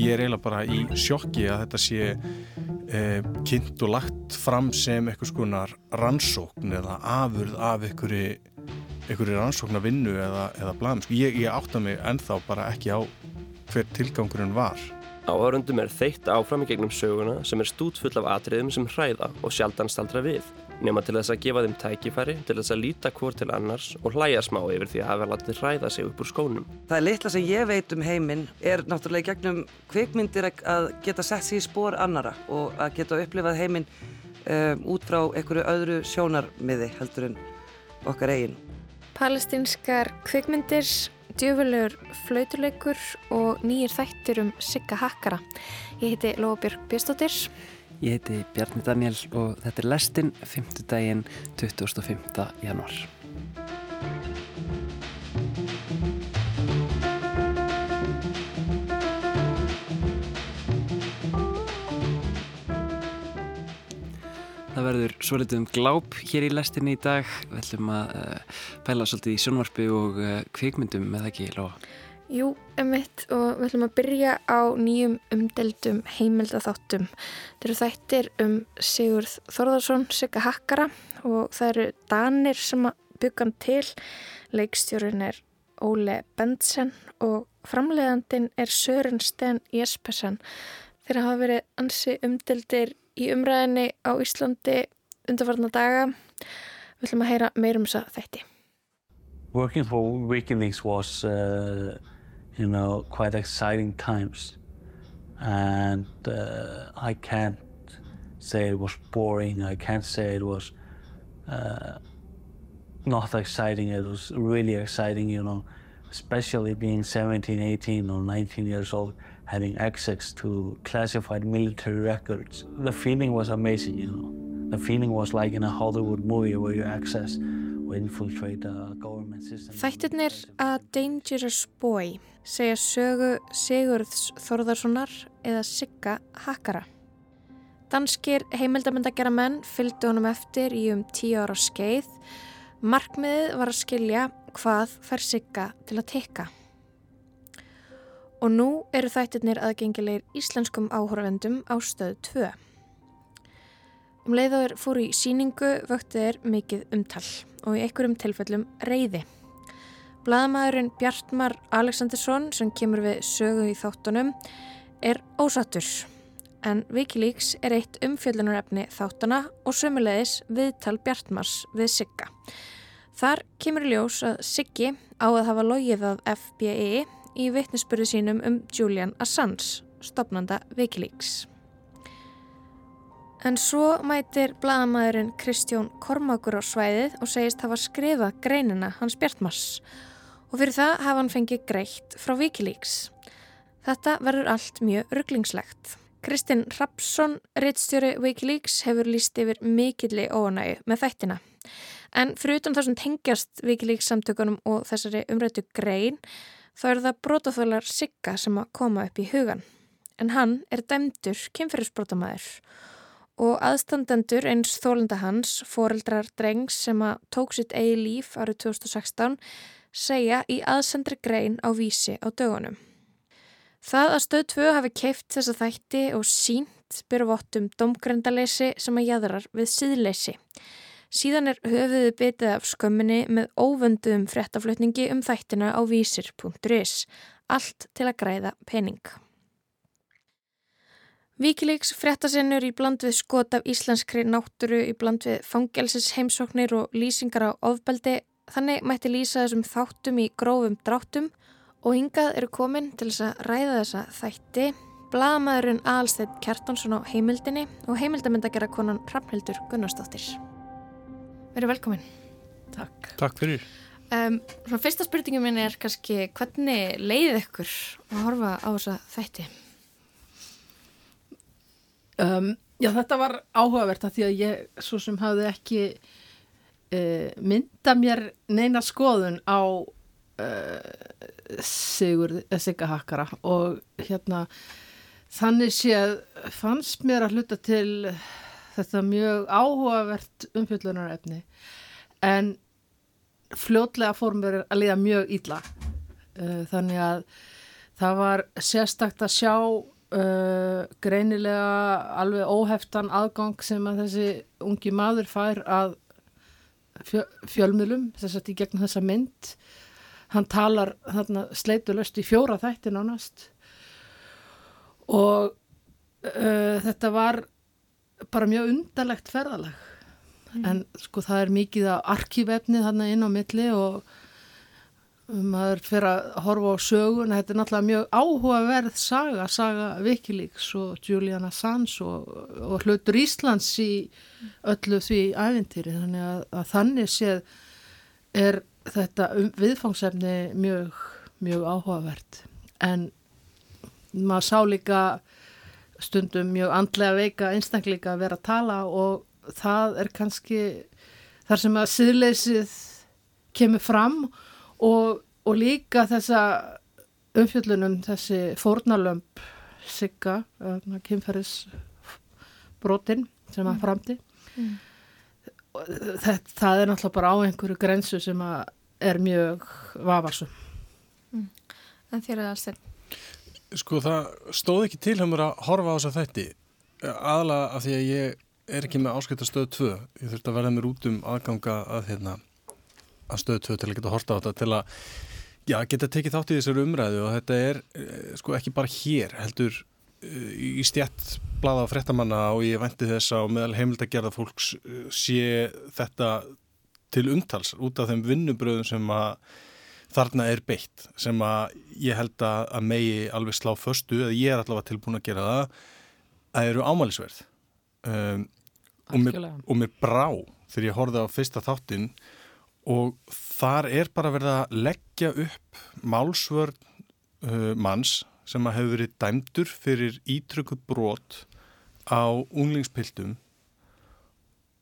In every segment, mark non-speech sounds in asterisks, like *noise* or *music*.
ég er eiginlega bara í sjokki að þetta sé eh, kynnt og lagt fram sem eitthvað skonar rannsókn eða afurð af einhverju, einhverju rannsóknar vinnu eða, eða blæðum. Sko, ég, ég átta mig ennþá bara ekki á hver tilgangurinn var. Áhörundum er þeitt áfram í gegnum söguna sem er stútfull af atriðum sem hræða og sjaldan staldra við nema til þess að gefa þeim tækifæri til þess að líta hvort til annars og hlæja smá yfir því að hafa látið hræða sig upp úr skónum. Það er litla sem ég veit um heiminn er náttúrulega gegnum kvikmyndir að geta sett sér í spór annara og að geta upplifað heiminn um, út frá einhverju öðru sjónarmiði heldur en okkar eigin. Palestinskar kvikmyndir, djöfulegur flautuleikur og nýjir þættir um Sigga Hakkara. Ég heiti Lóabjörg Björnstóttir. Ég heiti Bjarni Daniel og þetta er lestinn 5. daginn 25. januar. Það verður svolítið um gláp hér í lestinni í dag. Við ætlum að uh, pæla svolítið í sjónvarpi og uh, kvikmyndum með það ekki, Lóa. Jú, emitt og við ætlum að byrja á nýjum umdeldum heimildatháttum. Þetta eru þættir um Sigurð Þorðarsson, Sigga Hakkara og það eru Danir sem byggja hann til. Leikstjórin er Óle Bentsen og framleiðandin er Sören Sten Jespersen. Þeir hafa verið ansi umdeldir í umræðinni á Íslandi undarfarna daga. Við ætlum að heyra meirum þessa þætti. Working for Wikileaks was uh, you know, quite exciting times. And uh, I can't say it was boring. I can't say it was uh, not exciting. It was really exciting, you know, especially being 17, 18 or 19 years old, having access to classified military records. The feeling was amazing, you know. The feeling was like in a Hollywood movie where you access Þættirnir að Dangerous Boy segja sögu Sigurðs Þorðarssonar eða Sigga Hakkara. Danskir heimildamöndagjara menn fylgdu honum eftir í um tíu ára skeið. Markmiðið var að skilja hvað fær Sigga til að tekka. Og nú eru þættirnir aðgengilegir íslenskum áhörvendum á stöðu 2. Um leiðaður fóru í síningu vöktið er mikið umtal og í einhverjum tilfellum reyði. Blaðamæðurinn Bjartmar Aleksandersson sem kemur við sögu í þáttunum er ósattur en Wikileaks er eitt umfjöldunarefni þáttuna og sömulegis viðtal Bjartmars við Sigga. Þar kemur ljós að Siggi á að hafa logið að FBI í vittnesbyrðu sínum um Julian Assange, stopnanda Wikileaks. En svo mætir bladamæðurinn Kristjón Kormákur á svæðið og segist hafa skrifað greinina hans Bjartmars og fyrir það hafa hann fengið greitt frá Wikileaks. Þetta verður allt mjög rugglingslegt. Kristinn Rapsson, reittstjóri Wikileaks, hefur líst yfir mikilli óanægu með þættina. En fyrir utan það sem tengjast Wikileaks samtökunum og þessari umrættu grein, þá eru það brótaþólar Sigga sem að koma upp í hugan. En hann er dæmdur kynferðisbrótamæður og aðstandendur eins þólenda hans, foreldrar drengs sem að tók sitt eigi líf árið 2016, segja í aðsendri grein á vísi á dögunum. Það að stöð 2 hafi keift þessa þætti og sínt byrju vottum domgrendaleysi sem að jæðrar við síðleysi. Síðan er höfuðu bitið af skömminni með óvönduðum fréttaflutningi um þættina á vísir.is, allt til að græða pening. Víkilíks fréttasinnur í bland við skot af íslenskri nátturu í bland við fangelsis heimsóknir og lýsingar á ofbeldi. Þannig mætti lýsa þessum þáttum í grófum dráttum og hingað eru komin til þess að ræða þessa þætti. Blagamæðurinn Alstedt Kjartansson á heimildinni og heimildamindagera konan Ramhildur Gunnarsdóttir. Verður velkomin. Takk. Takk fyrir. Um, fyrsta spurningum minn er kannski hvernig leiðið ykkur að horfa á þessa þætti? Um, já, þetta var áhugavert að því að ég svo sem hafði ekki uh, mynda mér neina skoðun á uh, Sigur Sigga Hakkara. Og hérna þannig séð fannst mér að hluta til þetta mjög áhugavert umfjöldunarefni en fljótlega fór mér að liða mjög ítla uh, þannig að það var sérstakt að sjá uh, greinilega alveg óheftan aðgang sem að þessi ungi maður fær að fjö, fjölmjölum þess að í gegnum þessa mynd. Hann talar þarna sleitulöst í fjóra þætti nánast. Og uh, þetta var bara mjög undarlegt ferðalag. Mm. en sko það er mikið af arkívefni þarna inn á milli og maður fyrir að horfa á sögun þetta er náttúrulega mjög áhugaverð saga, saga Wikileaks og Julian Assange og, og hlutur Íslands í öllu því ævintýri. Þannig að, að þannig séð er þetta um, viðfangsefni mjög, mjög áhugavert. En maður sá líka stundum mjög andlega veika einstakleika að vera að tala og það er kannski þar sem að siðleysið kemur fram og, og líka þessa umfjöllunum þessi fórnalömp sigga, kynferðisbrotin sem að framti mm. það, það er náttúrulega bara á einhverju grensu sem er mjög vafarsum mm. En þér er það alls Sko það stóð ekki til að horfa á þess að þetta aðla af því að ég er ekki með áskætt að stöðu 2 ég þurfti að verða mér út um aðganga að, hérna, að stöðu 2 til að geta horta á þetta til að já, geta tekið þátt í þessari umræðu og þetta er eh, sko ekki bara hér heldur eh, í stjætt blada á frettamanna og ég vendi þess að meðal heimild að gera fólks eh, sé þetta til umtals út af þeim vinnubröðum sem að þarna er beitt sem að ég held að megi alveg slá förstu eða ég er allavega tilbúin að gera það að eru ámælisverð. Um, og, mér, og mér brá þegar ég horfið á fyrsta þáttin og þar er bara verið að leggja upp málsvörn uh, manns sem að hefur verið dæmdur fyrir ítrykkuð brot á unglingspildum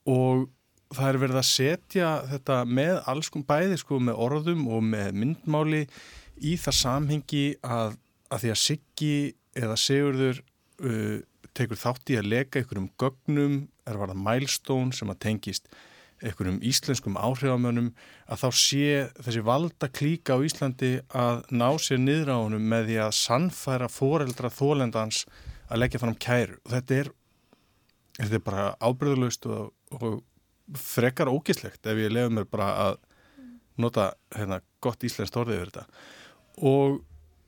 og það er verið að setja þetta með alls kom bæði sko með orðum og með myndmáli í það samhengi að, að því að Siggi eða Sigurður uh, tekur þátt í að leka einhverjum gögnum, er varða mælstón sem að tengist einhverjum íslenskum áhrifamönnum að þá sé þessi valda klíka á Íslandi að ná sér niður á honum með því að sannfæra foreldra þólendans að leggja fram kæru. Og þetta er, þetta er bara ábyrðulegst og, og frekar ógislegt ef ég lefði mér bara að nota hérna, gott íslenskt orðið yfir þetta. Og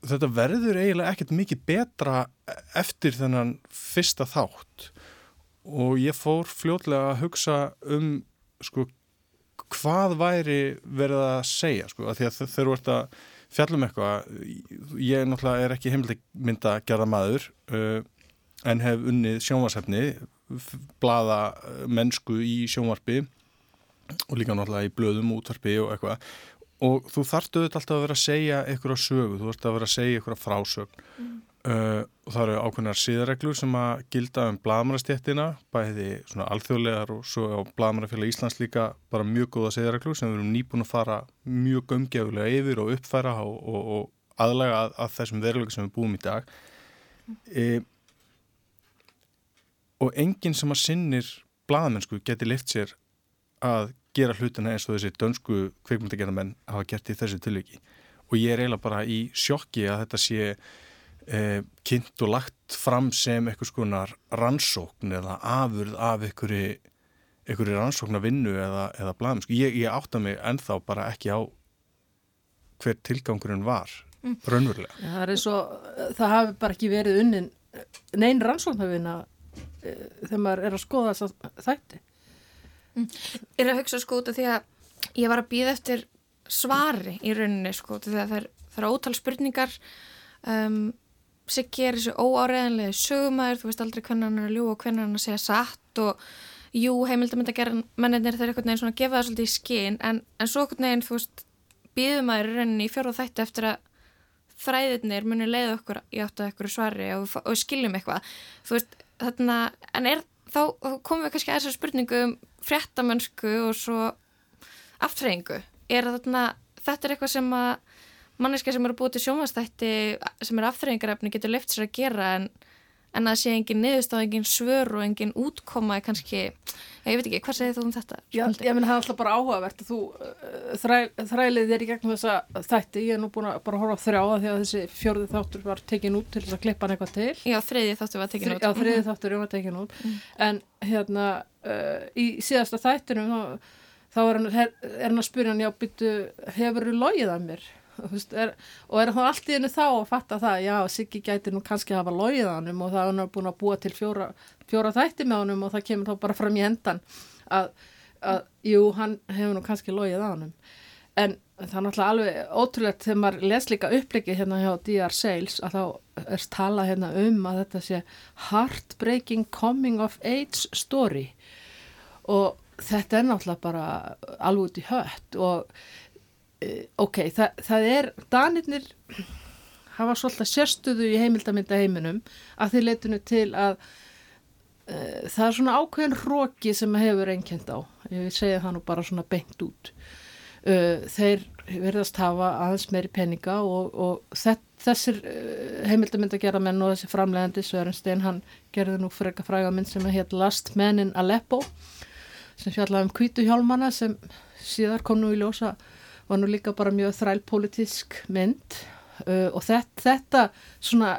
þetta verður eiginlega ekkert mikið betra eftir þennan fyrsta þátt. Og ég fór fljótlega að hugsa um sko hvað væri verið að segja sko? Að því að þeir eru verið að fjallum eitthvað ég náttúrulega er ekki heimildmynda gerða maður uh, en hef unnið sjónvarsefni blada mennsku í sjónvarpi og líka náttúrulega í blöðum útvarpi og eitthvað. Og þú þarftu auðvitað alltaf að vera að segja eitthvað sögu, þú þarftu að vera að segja eitthvað frásögn. Mm. Uh, og það eru ákveðnar síðarreglur sem að gilda um blagamannastjættina, bæði svona alþjóðlegar og svo á blagamannafélag Íslands líka bara mjög góða síðarreglur sem við erum nýbúin að fara mjög gömgefulega yfir og uppfæra og, og, og aðlega að, að þessum veruleika sem við búum í dag. E, og enginn sem að sinnir blagamennsku geti lift sér að gera hlutina eins og þessi dönsku kveikmyndagerðamenn hafa gert í þessu tilviki. Og ég er eiginlega bara í sjokki að þetta sé eh, kynnt og lagt fram sem eitthvað skonar rannsókn eða afurð af einhverju einhverju rannsóknar vinnu eða, eða blæðum. Sko, ég, ég átta mig ennþá bara ekki á hver tilgangurinn var mm. raunverulega. Ja, það er eins og það hafi bara ekki verið unnin neyn rannsóknarvinna e, þegar maður er að skoða þess að þætti. Mm. Ég er að hugsa sko út af því að ég var að býða eftir svari í rauninni sko því að það er, það er ótal spurningar um, Siggi er þessu óáreðanlega sögumæður, þú veist aldrei hvernig hann er að ljú og hvernig hann er að segja satt og jú, heimildamönda gerðan mennir þeir eitthvað neginn svona að gefa það svolítið í skinn en, en svo eitthvað neginn, þú veist býðumæður rauninni í fjóru og þættu eftir að þræðirnir muni leiða okkur í áttu að ekkur svari og, og skiljum eitthvað. Þú veist, þarna, en er þá, komum við kannski að þessar spurningu um fréttamönsku og svo aftreyingu er þarna, þetta er eitthvað sem að manneska sem eru búið til sjónvastætti sem er aftreyingarefni getur leift sér að gera en, en að sé engin niðurstáð, engin svör og engin útkoma er kannski, ég veit ekki, hvað segir þú um þetta? Já, ég minn það er alltaf bara áhugavert þú uh, þræ, þrælið þér í gegnum þessa þætti, ég er nú búin að bara horfa á þrjáða því að þessi fjörði þáttur var tekin út til þess að klippa hann eitthvað til. Já, þriði þáttur var tekin út. Já, þriði þáttur var tekin út, mm. en hérna uh, í síðasta þættinum þá, þá er hann, er hann að spyrja hann, já, byttu, hefur þú logið að mér? Er, og er það allt í hennu þá að fatta það já, Siggi gæti nú kannski að hafa logið á hann og það er hann búin að búa til fjóra, fjóra þætti með hann og það kemur þá bara fram í endan að, að jú, hann hefur nú kannski logið á hann en það er náttúrulega alveg ótrúlegt þegar maður les líka upplegið hérna hjá DR Sales að þá er talað hérna um að þetta sé heartbreaking coming of age story. Og þetta er náttúrulega bara alveg út í hött og ok, það, það er Danirnir hafa svolítið sérstuðu í heimildamynda heiminum að þeir leitinu til að uh, það er svona ákveðin róki sem hefur einkend á. Ég vil segja það nú bara svona beint út. Uh, þeir verðast hafa aðeins meiri peninga og, og þessir uh, heimildamynda gera menn og þessi framlegandi Sörenstein hann gerði nú freka fræga mynd sem heit Last Men in Aleppo sem fjallaði um kvítuhjálmana sem síðar kom nú í ljósa var nú líka bara mjög þrælpolítisk mynd uh, og þetta, þetta svona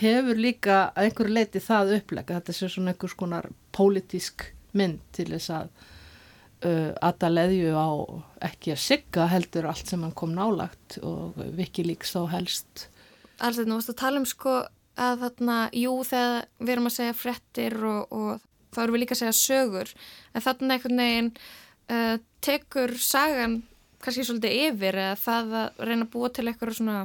hefur líka að einhverju leiti það upplega, þetta sé svona einhvers konar pólitísk mynd til þess að uh, aða leðju á ekki að sigga heldur allt sem hann kom nálagt og vikilíks þá helst. Þetta, nú varst að tala um sko að þarna, jú þegar við erum að segja frettir og, og þá erum við líka að segja sögur, en þarna einhvern veginn uh, tekur sagan kannski svolítið yfir eða það að reyna að búa til eitthvað svona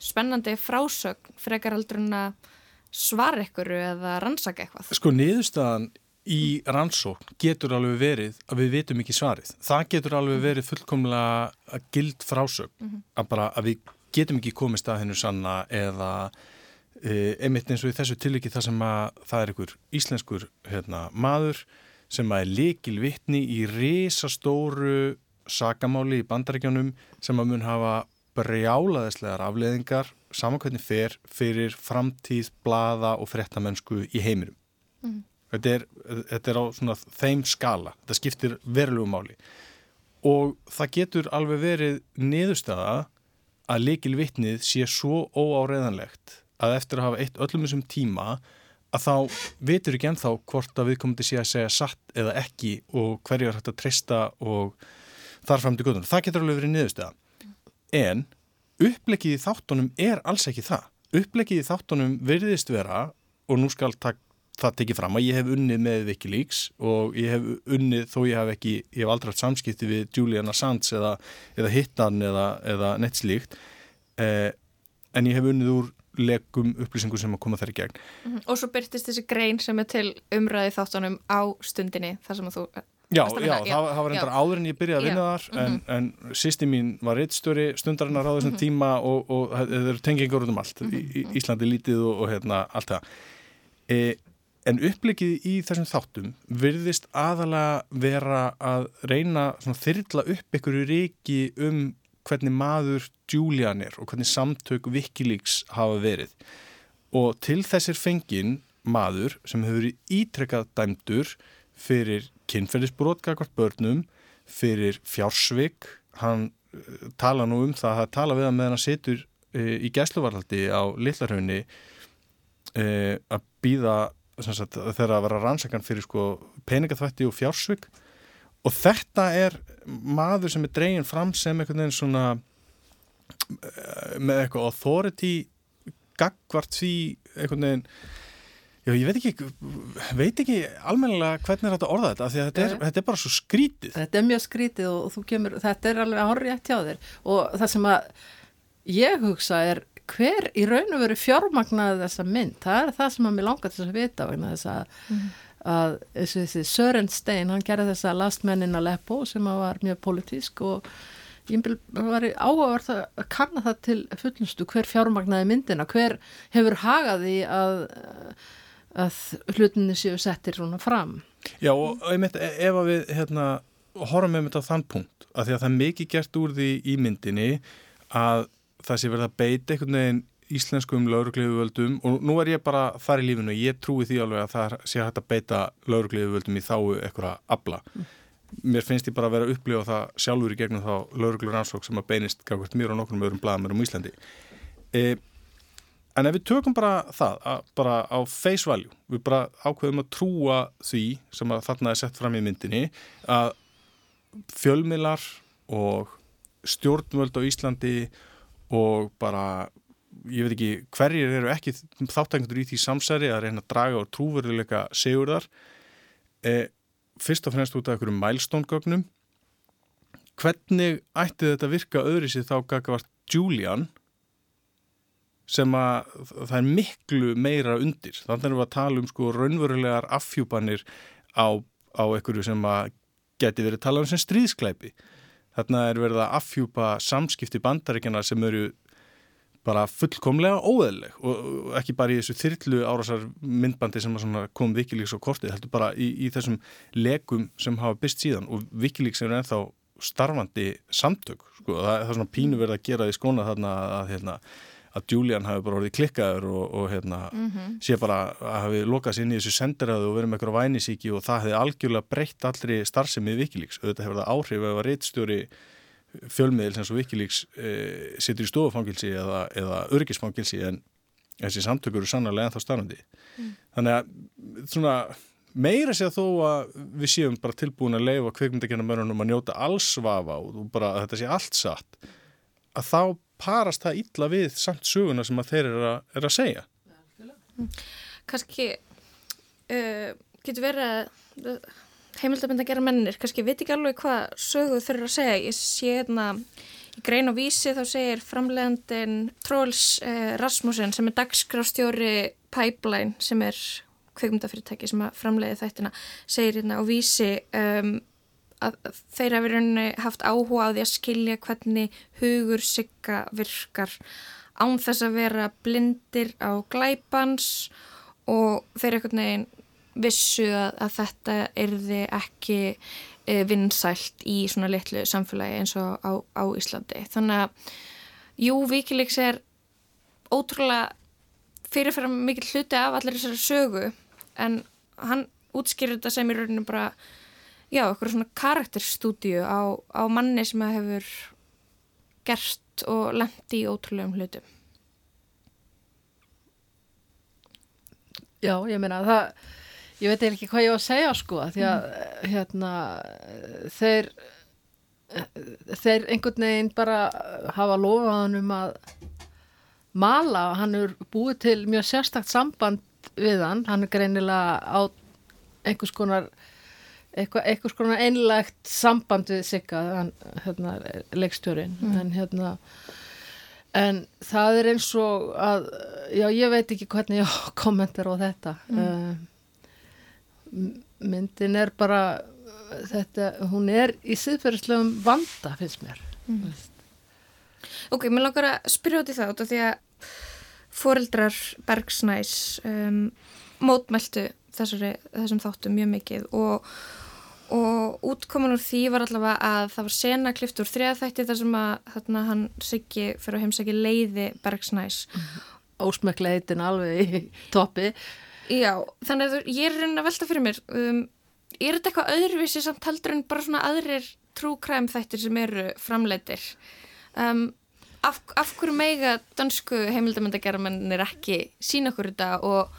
spennandi frásögn frekar aldrei en að svara eitthvað eða rannsaka eitthvað. Sko niðurstaðan í rannsókn getur alveg verið að við vitum ekki svarið. Það getur alveg mhm. verið fullkomlega gild frásögn mm -hmm. að bara að við getum ekki komið stað hennu sanna eða e, einmitt eins og í þessu tilviki þar sem að það er einhver íslenskur hérna, maður sem að er likil vittni í risastóru sagamáli í bandaríkjónum sem að mun hafa brjálaðislegar afleðingar samankvæmni fer fyrir framtíð, blaða og frettamennsku í heiminum. Mm. Þetta, er, þetta er á svona þeim skala, þetta skiptir verulegu máli og það getur alveg verið niðurstaða að leikil vittnið sé svo óáreðanlegt að eftir að hafa eitt öllum þessum tíma að þá veitur ekki ennþá hvort að við komum til að segja satt eða ekki og hverju er hægt að treysta og þar fram til gödunum. Það getur alveg verið niðurstuða. En upplegið í þáttunum er alls ekki það. Upplegið í þáttunum verðist vera, og nú skal tak, það tekið fram að ég hef unnið með Wikileaks og ég hef unnið, þó ég hef ekki, ég hef aldrei haft samskipti við Julian Assange eða, eða Hittan eða, eða neitt slíkt, eh, en ég hef unnið úr legum upplýsingum sem að koma þær í gegn. Mm -hmm. Og svo byrtist þessi grein sem er til umræði þáttunum á stundinni þar sem að þú Já, já, það, það var reyndar áður en ég byrjaði að vinna já. þar en, mm -hmm. en sýsti mín var reittstjóri stundarinnar á þessum mm -hmm. tíma og, og það eru tengingur út um allt mm -hmm. í, Íslandi lítið og, og hérna allt það e, en upplegið í þessum þáttum virðist aðalega vera að reyna þyrla upp einhverju reiki um hvernig maður Julian er og hvernig samtök Wikileaks hafa verið og til þessir fengin maður sem hefur ítrekkað dæmdur fyrir kynferðisbrot kakvart börnum fyrir fjársvik. Hann uh, tala nú um það að tala við hann meðan hann situr uh, í gæsluvarhaldi á Lillarhaunni uh, að býða þegar að vera rannsakan fyrir sko, peningaþvætti og fjársvik. Og þetta er maður sem er dregin fram sem einhvern veginn svona með eitthvað authority gagvart því einhvern veginn Já, ég veit ekki, veit ekki almennilega hvernig er þetta að orða þetta, því að þetta er, þetta er bara svo skrítið. Þetta er mjög skrítið og, og kemur, þetta er alveg að horfa rétt hjá þér og það sem að ég hugsa er hver í raun og veru fjármagnaði þessa mynd, það er það sem að mér langar til að vita vegna þess að, mm. að þessi, þessi Sören Stein, hann gerði þessa Last Men in Aleppo sem var mjög politísk og ég var áhugavert að kanna það til fullnustu hver fjármagnaði myndina, hver hefur hagaði að að hlutinni séu settir svona fram. Já og einmitt e, ef að við hérna, horfum þetta á þann punkt að því að það er mikið gert úr því í myndinni að það sé verið að beita einhvern veginn íslenskum laurugliðuvöldum og nú er ég bara þar í lífinu, ég trúi því alveg að það sé hægt að beita laurugliðuvöldum í þáu eitthvað abla. Mér finnst ég bara að vera að upplifa það sjálfur í gegnum þá lauruglur ansók sem að beinist mér og nokkrum öðrum blaðamörum í Íslandi. E, en ef við tökum bara það, að, bara á face value, við bara ákveðum að trúa því sem að þarna er sett fram í myndinni að fjölmilar og stjórnvöld á Íslandi og bara ég veit ekki hverjir eru ekki þáttækndur í því samsæri að reyna að draga og trúverðuleika segurðar e, fyrst og fremst út af einhverjum mælstóngögnum hvernig ætti þetta virka öðri sér þá gagavart Julian sem að það er miklu meira undir. Þannig við að tala um sko raunverulegar affjúpanir á, á einhverju sem að geti verið talað um sem stríðskleipi þarna er verið að affjúpa samskipti bandaríkjana sem eru bara fullkomlega óeðleg og ekki bara í þessu þyrlu árásar myndbandi sem kom Wikileaks á kortið, heldur bara í, í þessum legum sem hafa byrst síðan. Og Wikileaks er ennþá starfandi samtök, sko, það er svona pínu verið að gera því skona þarna að hérna, að Julian hafi bara orðið klikkaður og, og hérna, mm -hmm. sé bara að hafi lokað sér inn í þessu sendiræðu og verið með eitthvað vænisíki og það hefði algjörlega breytt allri starfsemið Wikileaks, auðvitað hefur það áhrif ef að reittstjóri fjölmiðil sem svo Wikileaks e, situr í stofafangilsi eða, eða örgisfangilsi en þessi samtökur eru sannlega ennþá starfandi mm. þannig að svona meira sé að þó að við séum bara tilbúin að leifa kveikmyndagjana mörunum að njóta alls vafa og bara að þetta sé allt satt að þá parast það illa við samt söguna sem að þeir eru að, er að segja. Kanski uh, getur verið að heimildabend að gera mennir, kannski veit ekki alveg hvað sögu þeir eru að segja. Ég sé hérna í grein og vísi þá segir framlegandin Tróls uh, Rasmussen sem er dagskrástjóri Pipeline sem er kveikmyndafyrirtæki sem að framleiði þættina segir hérna á vísi um, að þeir hafi rauninni haft áhuga á því að skilja hvernig hugur sigga virkar án þess að vera blindir á glæpans og þeir eitthvað neginn vissu að, að þetta erði ekki e, vinsælt í svona litlu samfélagi eins og á, á Íslandi. Þannig að jú, Wikileaks er ótrúlega fyrirferðar mikið hluti af allir þessari sögu en hann útskýrur þetta sem í rauninu bara já, eitthvað svona karakterstúdíu á, á manni sem að hefur gert og lendi í ótrúlegum hlutum. Já, ég meina það, ég veit ekki hvað ég var að segja sko, því að mm. hérna þeir þeir einhvern veginn bara hafa lofað hann um að mala, hann er búið til mjög sérstakt samband við hann, hann er greinilega á einhvers konar eitthvað, eitthvað svona einlegt samband við Sigga hérna, leikstjórin mm. en hérna en það er eins og að já ég veit ekki hvernig ég *laughs* kommentar á þetta mm. uh, myndin er bara þetta, hún er í siðferðislegum vanda finnst mér mm. Ok, mér langar að spyrja út í það út af því að foreldrar Bergsnæs um, mótmæltu þessari, þessum þáttum mjög mikið og og útkoman úr því var allavega að það var sena klift úr þriðaþætti þar sem að þarna hann Siggi fyrir að heimsækja leiði Bergsnæs. Ósmökla heitin alveg í *laughs* toppi. Já, þannig að ég er reyna að velta fyrir mér um, er þetta eitthvað öðruvísi samt heldur en bara svona aðrir trúkræm þættir sem eru framleitir um, af, af hverju meiga dansku heimildamandagerðamennir ekki sína okkur þetta og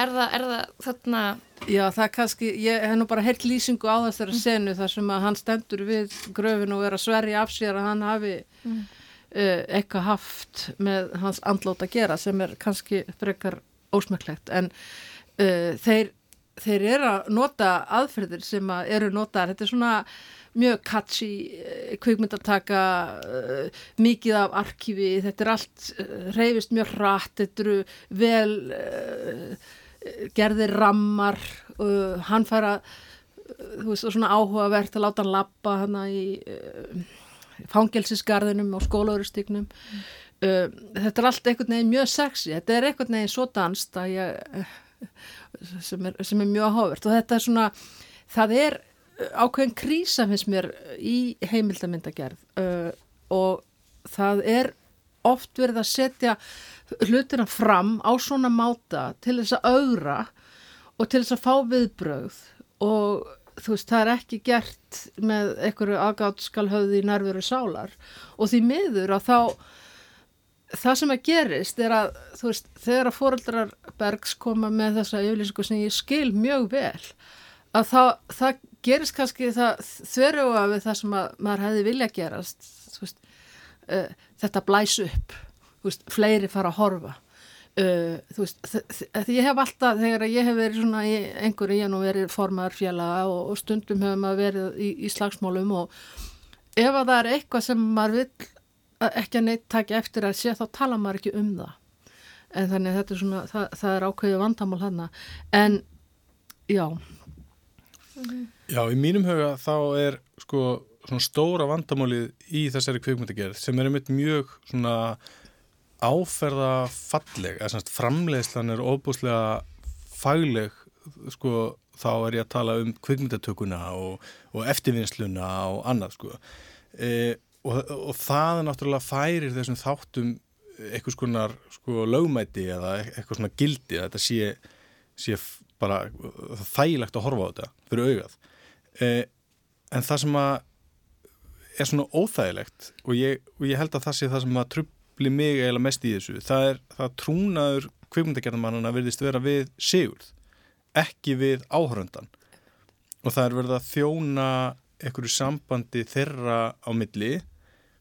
er það, er það þarna? Já, það er kannski, ég hef nú bara heilt lýsingu á þessari senu þar sem að hann stendur við gröfin og er að sverja af sér að hann hafi mm. uh, eitthvað haft með hans andlót að gera sem er kannski frekar ósmæklegt en uh, þeir, þeir eru að nota aðferðir sem að eru notaðar, þetta er svona mjög catchy uh, kvikmyndataka mikið af arkífi, þetta er allt reyfist mjög hratt, þetta eru vel gerðir rammar uh, hann fær að þú veist, svona áhugavert að láta hann lappa hann í uh, fangelsisgarðinum og skólaurustíknum mm. uh, þetta er allt einhvern veginn mjög sexy, þetta er einhvern veginn svo danst að ég uh, sem er, sem er mjög áhugavert og þetta er svona það er ákveðin krísa finnst mér í heimildamindagerð uh, og það er oft verið að setja hlutina fram á svona máta til þess að augra og til þess að fá viðbröð og þú veist, það er ekki gert með einhverju aðgátt skal höfði í nærveru sálar. Og því miður að þá það sem að gerist er að þú veist, þegar að fóröldrar Bergs koma með þessa yfirlýsingu sem ég skil mjög vel að það, það gerist kannski það þverju við það sem að maður hefði vilja gerast veist, uh, þetta blæs upp veist, fleiri fara að horfa. Uh, þú veist, því ég hef alltaf þegar ég hef verið svona í einhverju ég nú verið formaður fjalla og, og stundum hefur maður verið í, í slagsmálum og ef að það er eitthvað sem maður vil ekki að neitt takja eftir að sé þá tala maður ekki um það. En þannig þetta er svona, það, það er ákveðið vandamál hann en já. Já, í mínum huga þá er sko svona stóra vandamálið í þessari kvikmyndagerð sem er einmitt mjög svona áferða falleg, eða svona framleiðslan er óbúslega fagleg sko þá er ég að tala um kvikmyndatökuna og, og eftirvinnsluna og annað sko. E, og, og það náttúrulega færir þessum þáttum eitthvað skonar sko lögmæti eða eitthvað svona gildi þetta sé, sé bara þægilegt að horfa á þetta fyrir augað. E, en það sem að er svona óþægilegt og ég, og ég held að það sé það sem að trubli mig eiginlega mest í þessu. Það er það trúnaður kvikmyndagerðamannana verðist vera við sigurð ekki við áhöröndan og það er verið að þjóna einhverju sambandi þeirra á milli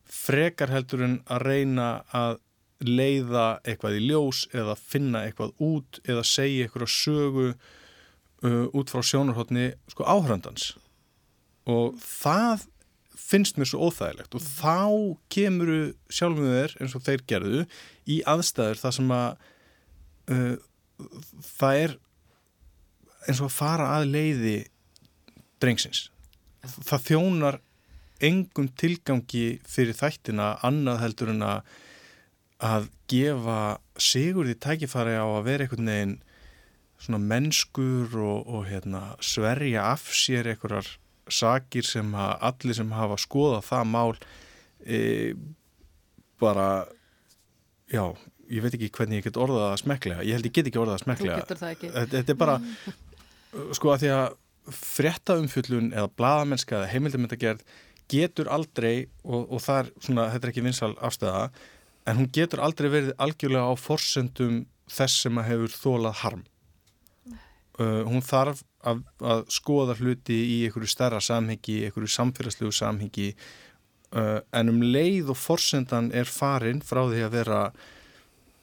frekar heldur en að reyna að leiða eitthvað í ljós eða finna eitthvað út eða segja eitthvað sögu uh, út frá sjónarhóttni sko áhöröndans og það finnst mér svo óþægilegt og þá kemur sjálfum þér eins og þeir gerðu í aðstæður það sem að uh, það er eins og að fara að leiði drengsins. Það þjónar engum tilgangi fyrir þættina annað heldur en að að gefa sigur því tækifæri á að vera einhvern veginn svona mennskur og, og hérna, sverja af sér einhverjar sakir sem að allir sem hafa skoðað það mál e, bara já, ég veit ekki hvernig ég get orðað að smeklega, ég held ég get ekki orðað að smeklega þetta er bara sko að því að frétta umfjöllun eða bladamennska eða heimildamöndagerð getur aldrei og, og það er svona, þetta er ekki vinsal afstæða en hún getur aldrei verið algjörlega á forsendum þess sem að hefur þólað harm. Uh, hún þarf að, að skoða hluti í einhverju stærra samhengi, einhverju samfélagslegu samhengi uh, en um leið og forsendan er farin frá því að vera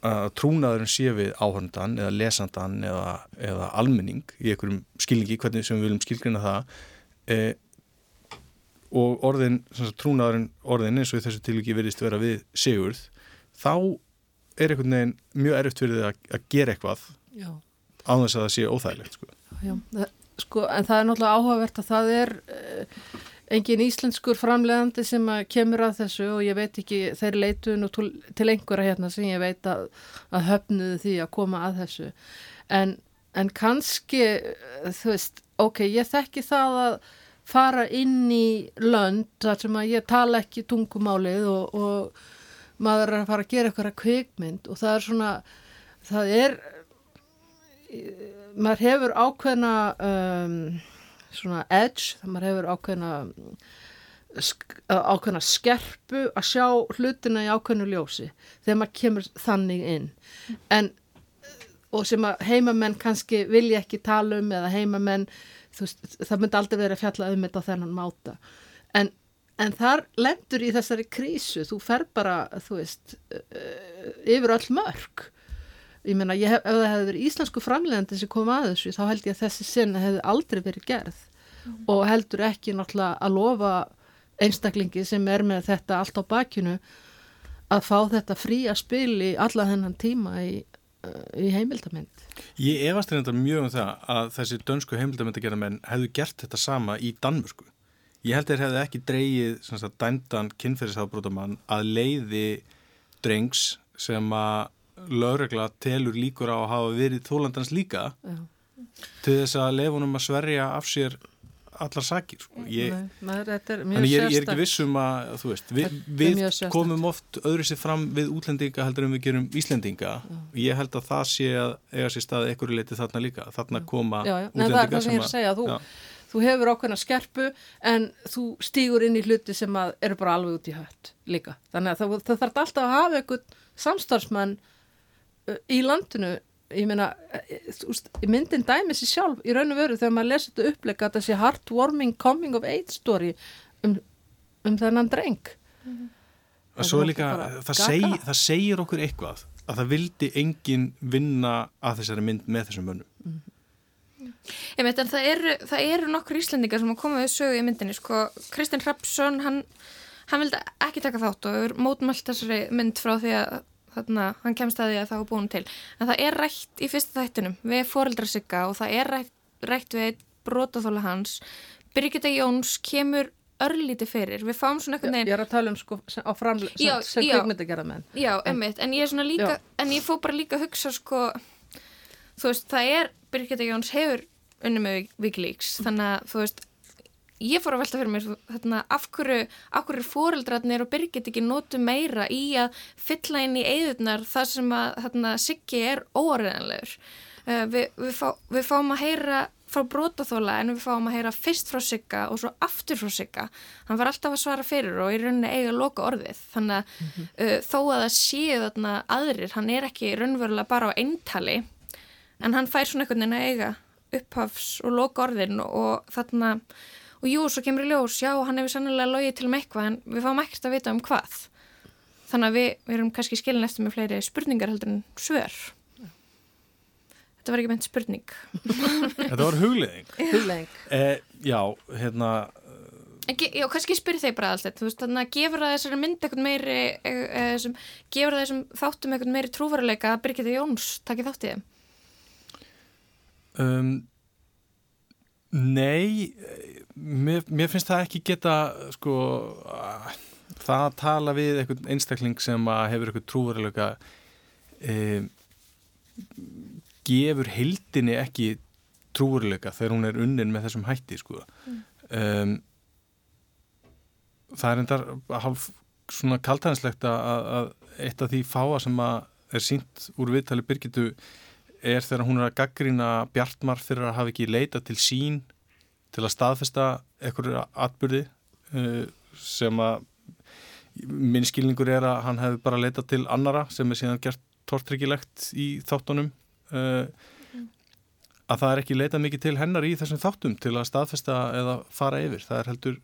að trúnaðurinn sé við áhörndan eða lesandan eða, eða almenning í einhverjum skilningi, hvernig sem við viljum skilgrina það eh, og orðin, trúnaðurinn orðin eins og þessu tilviki verðist vera við sigurð, þá er einhvern veginn mjög erfitt fyrir þið að, að gera eitthvað Já. á þess að það sé óþægilegt sko. Já, það, sko, en það er náttúrulega áhugavert að það er eh, engin íslenskur framlegandi sem kemur að þessu og ég veit ekki, þeir leitu nú til einhverja hérna sem ég veit að, að höfnuðu því að koma að þessu. En, en kannski, þú veist, ok, ég þekki það að fara inn í lönd þar sem að ég tala ekki tungumálið og, og maður er að fara að gera eitthvað kveikmynd og það er svona, það er maður hefur ákveðna um, svona edge, maður hefur ákveðna ákveðna skerpu að sjá hlutina í ákveðnu ljósi þegar maður kemur þannig inn. En og sem að heimamenn kannski vilja ekki tala um eða heimamenn veist, það myndi aldrei verið að fjalla um þetta á þennan máta. En, en þar lendur í þessari krísu þú fer bara, þú veist yfir öll mörg ég meina, ef það hefði verið íslensku framlegandi sem kom að þessu, þá held ég að þessi sinna hefði aldrei verið gerð mm. og heldur ekki náttúrulega að lofa einstaklingi sem er með þetta allt á bakinu að fá þetta frí að spili alla þennan tíma í, uh, í heimildamind. Ég efast reynda mjög um það að þessi dönsku heimildamindagerðamenn hefðu gert þetta sama í Danmörsku. Ég held að þeir hefðu ekki dreyið dændan kynferðisafbrótamann að leiði drengs sem að lögregla telur líkur á að hafa verið þólandans líka Já. til þess að lefunum að sverja af sér allar sakir sko. ég, þetta er ég, ég er ekki vissum að, veist, er við komum oft öðru sér fram við útlendinga heldur en við gerum Íslendinga og ég held að það sé að eiga sér stað einhverju leiti þarna líka, þarna koma Já, já. Nei, það er það sem að segja, þú, já, þú hefur ákveðna skerpu en þú stígur inn í hluti sem eru bara alveg út í hött líka. Þannig að það, það þarf alltaf að hafa einhvern samstarfsmann í landinu ég meina, eh, myndin dæmi sér sjálf í raun og veru þegar maður lesi þetta upplega að þessi heartwarming coming of age story um, um þennan dreng og svo Það líka, það, seg, það segir okkur eitthvað að það vildi enginn vinna að þessari mynd með þessum mönnum Ég veit en það eru, það eru nokkur íslendingar sem að koma við sögu í myndinni sko. Kristinn Hrapsson, hann, hann vildi ekki taka þátt og mótmælt þessari mynd frá því að þarna, hann kemst að því að það var búin til. En það er rætt í fyrsta þættinum við foreldrasygga og það er rætt, rætt við brotaþóla hans. Birgitta Jóns kemur örlítið fyrir. Við fáum svona einhvern ég veginn er að tala um sko á framlega sem, sem kvikmyndagerða menn Já, emmitt, en ég er svona líka, Já. en ég fór bara líka að hugsa sko, þú veist, það er, Birgitta Jóns hefur unni með Wikileaks, þannig að, þú veist, ég fór að velta fyrir mér, þarna, af hverju, hverju fóreldrarnir og Birgit ekki notu meira í að fylla inn í eigðurnar þar sem að, þarna, Siggi er óariðanlegur. Uh, við, við, fá, við fáum að heyra frá brotaþóla en við fáum að heyra fyrst frá Sigga og svo aftur frá Sigga. Hann var alltaf að svara fyrir og í rauninni eiga loka orðið. Þannig að uh, þó að það séu þarna aðrir, hann er ekki raunverulega bara á eintali en hann fær svona einhvern veginn að eiga upphafs og loka orðin og þarna, og jú, svo kemur í ljós, já, hann hefur sannilega logið til um eitthvað en við fáum ekkert að vita um hvað. Þannig að við, við erum kannski skilin eftir með fleiri spurningar heldur en svör. Þetta var ekki meint spurning. *laughs* Þetta var hugleðing Hugleðing. eh, Já, hérna ge- Já, kannski spyrir þeir bara alltaf, þú veist, þannig að gefur það þessari mynd eitthvað meiri, e, e, sem, gefur það þessum þáttum eitthvað meiri trúveruleika að Birgitta Jóns takið þátt í þeim? um, Nei mér, mér finnst það ekki geta sko að- það að tala við einhvern einstakling sem að hefur eitthvað trúveruleika um, gefur heildinni ekki trúveruleika þegar hún er unnin með þessum hætti sko. Um, það er endar hálf svona kaltænslegt að, að eitt af því fáa sem að er sínt úr viðtali Birgitu er þegar hún er að gaggrýna Bjartmar fyrir að hafa ekki leita til sín til að staðfesta einhverju atbyrði uh, sem að minn skilningur er að hann hefði bara leitað til annara sem er síðan gert tortryggilegt í þáttunum uh, að það er ekki leitað mikið til hennar í þessum þáttum til að staðfesta eða fara yfir það er heldur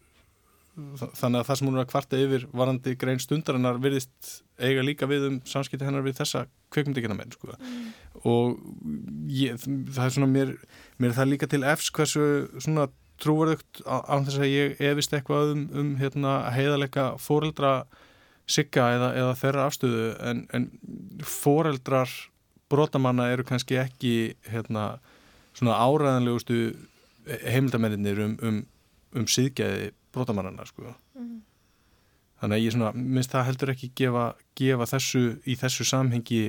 þannig að það sem hún er að kvarta yfir varandi grein stundarinnar virðist eiga líka við um samskipti hennar við þessa kveikmyndikina menn sko. Og ég, það er svona mér, mér er það líka til efs hversu svona trúverðugt án þess að ég efist eitthvað um, um hérna, heiðalega fóreldra sigga eða, eða þeirra afstöðu en, en fóreldrar brotamanna eru kannski ekki hérna, svona áræðanlegustu heimildamennir um, um, um síðgæði brotamannana sko. þannig að ég svona, minnst það heldur ekki gefa, gefa þessu í þessu samhengi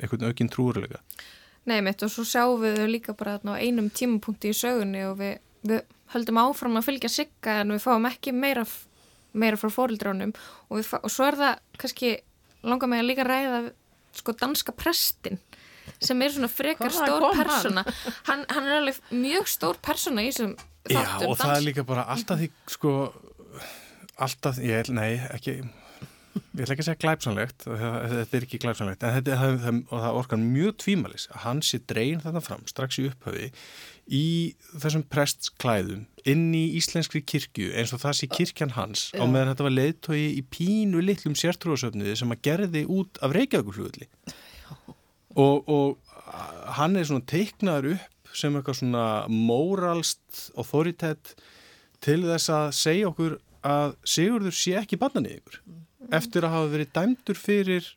einhvern aukinn trúurlega Nei, mitt og svo sjáum við þau líka bara þarna á einum tímapunkti í sögunni og við, við höldum áfram að fylgja sigga en við fáum ekki meira, meira frá fórildránum og, og svo er það kannski langar mig að líka ræða sko danska prestin sem er svona frekar Hvaðan stór kom hann? persóna. Hann, hann er alveg mjög stór persóna í þessum Já, þáttum og það er líka bara alltaf því sko, alltaf, ég, nei, ekki ég ætla ekki að segja glæpsanlegt þetta er ekki glæpsanlegt en þetta, það, það, og það orkar mjög tvímalis að hann sé dreyin þarna fram strax í upphafi í þessum prestsklæðum inn í íslenskri kirkju eins og það sé kirkjan hans á meðan þetta var leiðtói í pínu litlum sértrúasöfniði sem að gerði út af Reykjavíkurflugulli og, og hann er svona teiknaður upp sem eitthvað svona móralst authoritet til þess að segja okkur að Sigurður sé ekki bannan í ykkur eftir að hafa verið dæmdur fyrir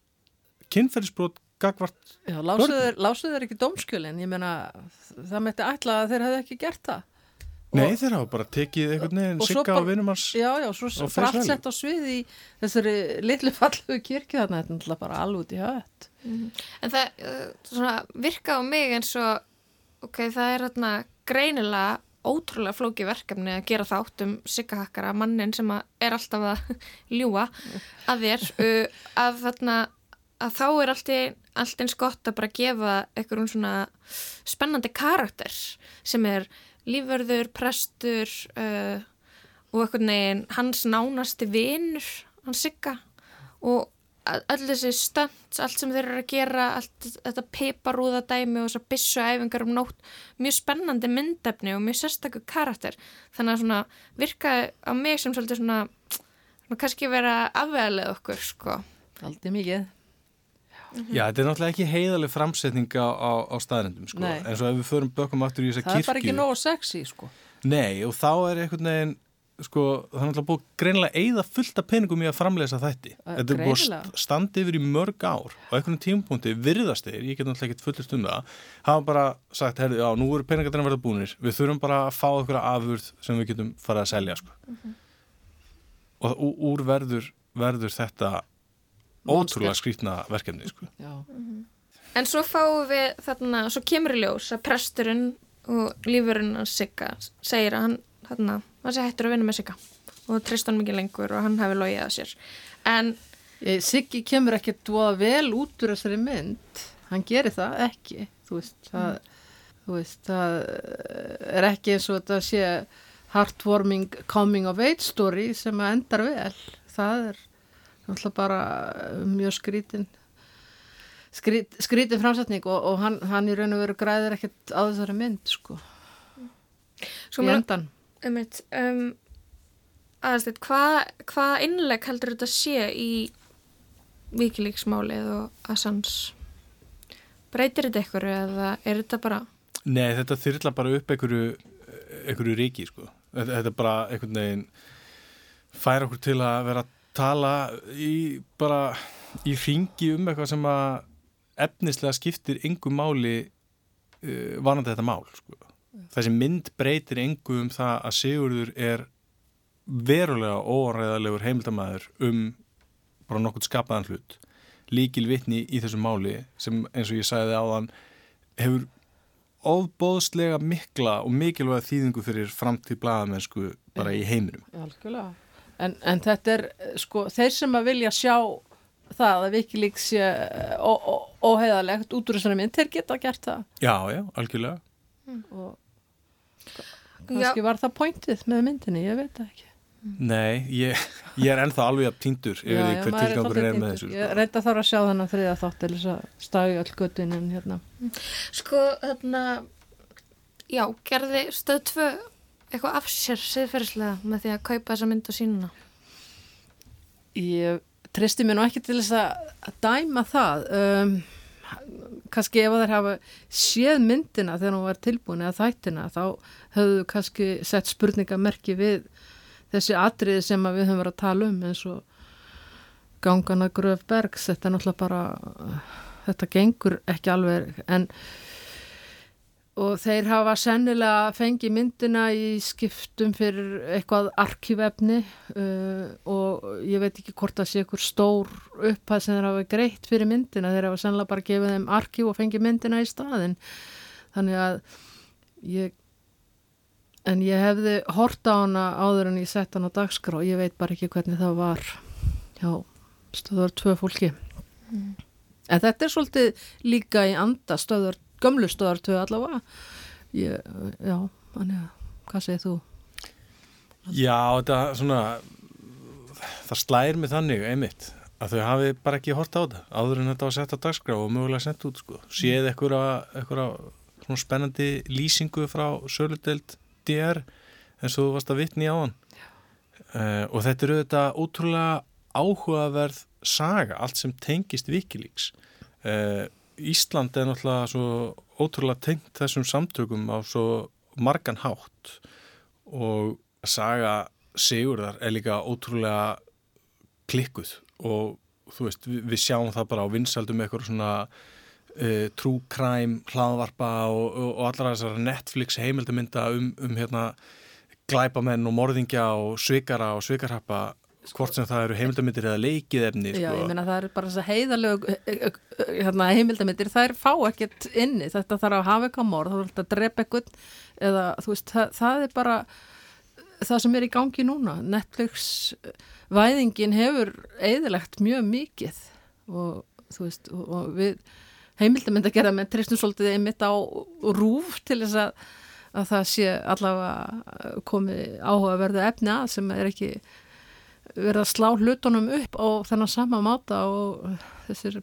kynferðisbrot gagvart Já, lásuð þeir, ekki dómskjölin, ég meina það mætti ætla að þeir hefði ekki gert það. Nei, þeir hafa bara tekið einhvern veginn og sigga á vinumars Já, já, svo Og face sett á svið í þessari litlu fallegu kirkju þarna, þetta er náttúrulega bara alveg út í hött. En það uh, svona, virka á mig eins og ok, það er hérna greinilega ótrúlega flóki verkefni að gera þátt um siggahakkara, mannin sem er alltaf að *laughs* ljúa að þér. *laughs* Uh, að þarna að þá er allt, í, allt eins gott að bara gefa einhverjum svona spennandi karakter sem er lífverður, prestur uh, og einhvern veginn hans nánasti vinur, hans sigga. Og öll þessi stönd, allt sem þeir eru að gera allt þetta piparúðadæmi og þess að bissu æfingar um nótt mjög spennandi myndefni og mjög sérstakku karakter. Þannig að svona virkaði á mig sem svolítið svona, svona kannski vera afveðlega okkur sko. Aldrei mikið. Já, þetta er náttúrulega ekki heiðaleg framsetning á, á, á staðrendum sko. Nei. en svo ef við förum bökum aftur í þessa Það kirkju er bara ekki nógu sexy sko. Nei, og þá er einhvern veginn sko, það er náttúrulega búið greinilega eigða fullt af peningum í að framlesa þætti. Að Þetta er búið að st- standa yfir í mörg ár. Og einhvern tímapunkti virðast þeir, ég get náttúrulega ekkert fullist um það hafa bara sagt, herri, já, nú eru peningarnir að verða búnir, við þurfum bara að fá einhverja afurð sem við getum farið að selja sko. og ú- úr verður, verður þetta Monster. ótrúlega skrýtna verkefni sko. Já, En svo fáum við þarna, svo kemur í ljós að presturinn og lífurinn hans Sigga segir að hann, þarna, hann sé hættur að vinna með Sigga. Og treyst hann mikið lengur og hann hefur logið að sér. En Siggi kemur ekkert voða vel út úr þessari mynd. Hann gerir það ekki þú veist, það, þú veist, það er ekki eins og þetta sé heartwarming coming of age story sem endar vel. Það er náttúrulega bara mjög skrítin skrít, skrítin framsetning og, og hann, hann í raun og veru græðir ekkert á þessari mynd sko, svo í endan einmitt, um, aðeins, hvað hva innleg heldur þetta sé í vikilíksmálið og Assange? Breytir þetta ykkur eða er þetta bara... Nei, þetta þyrla bara upp einhverju, einhverju ríki sko. þetta, bara einhvern veginn fær okkur til að vera að tala í bara í ringi um eitthvað sem að efnislega skiptir engu máli uh, varandi þetta mál sko. Þessi mynd breytir engu um það að Sigurður er verulega óræðalegur heimildamæður um bara nokkuð skapaðan hlut líkil vitni í þessu máli sem eins og ég sagði áðan hefur ofbóðslega mikla og mikilvæga þýðingu fyrir framtíð blaðamennsku bara í heiminum. Algjörlega. En, en þetta er, sko, þeir sem að vilja sjá það að Wikileaks sé eh, óheiðalegt út úr þessari mynd, þeir geta gert það. Já, já, algjörlega. Og kannski var það pointið með myndinni, ég veit það ekki. Nei, ég, ég er ennþá alveg að týndur yfir því hver maður er er með þessu. Ég sko. reynda þarf að sjá þennan þriða þátt til þess að stagi öll göttin en hérna. Sko, þarna, já, gerði stöð tvö eitthvað af sér siðferðislega með því að kaupa þessa mynd og sínuna. Ég tristi mér nú ekki til þess að dæma það. Um, kannski ef að þeir hafa séð myndina þegar hún var tilbúin eða þættina þá höfðu kannski sett spurningamerki við þessi atriði sem að við höfum verið að tala um eins og gangana gröf bergs þetta er náttúrulega bara þetta gengur ekki alveg en og þeir hafa sennilega fengið myndina í skiptum fyrir eitthvað arkívefni uh, og ég veit ekki hvort það sé ykkur stór upphæð sem þeir hafa greitt fyrir myndina þeir hafa sennilega bara gefið þeim arkív og fengið myndina í staðin þannig að ég en ég hefði hort á hana áður en ég sett hana á dagskrá. Ég veit bara ekki hvernig það var. Já, stöður tvö fólki. En þetta er svolítið líka í anda stöður gömlu stöðar tvö allavega. Ég, já, þannig að hvað segir þú? Já, þetta svona, það slæðir mig þannig einmitt að þau hafi bara ekki hort á þetta áður en þetta var sett á dagskrá og mögulega sett út sko. séð eitthvað svona spennandi lýsingu frá söludeld DR eins og þú varst að vitni á hann uh, og þetta eru þetta ótrúlega áhugaverð saga, allt sem tengist Wikileaks. Uh, Ísland er náttúrulega svo ótrúlega tengt þessum samtökum á svo margan hátt. Og saga Sigurðar er líka ótrúlega klikkuð og þú veist, við, við sjáum það bara á vinsaldum eitthvað svona uh, true crime hlaðvarpa og, og, og allar þessar Netflix heimildamynda um, um hérna glæpamenn og morðingja og svikara og svikarhappa hvort sem það eru heimildamindir eða leikið efni Já, sko. ég meina það er bara þess að heiðalög hérna, heimildamindir, þær fá ekkert inni, þetta þarf að hafa eitthvað morð, er þetta að drepa eitthvað eða þú veist, það, það er bara það sem er í gangi núna Netflix væðingin hefur eðilegt mjög mikið og þú veist, og, og við heimildamind að gera með tristum svolítið einmitt á rúf til þess að, að það sé allavega komið áhugaverðu efni að sem er ekki verið að slá hlutunum upp á þennan sama máta og þessir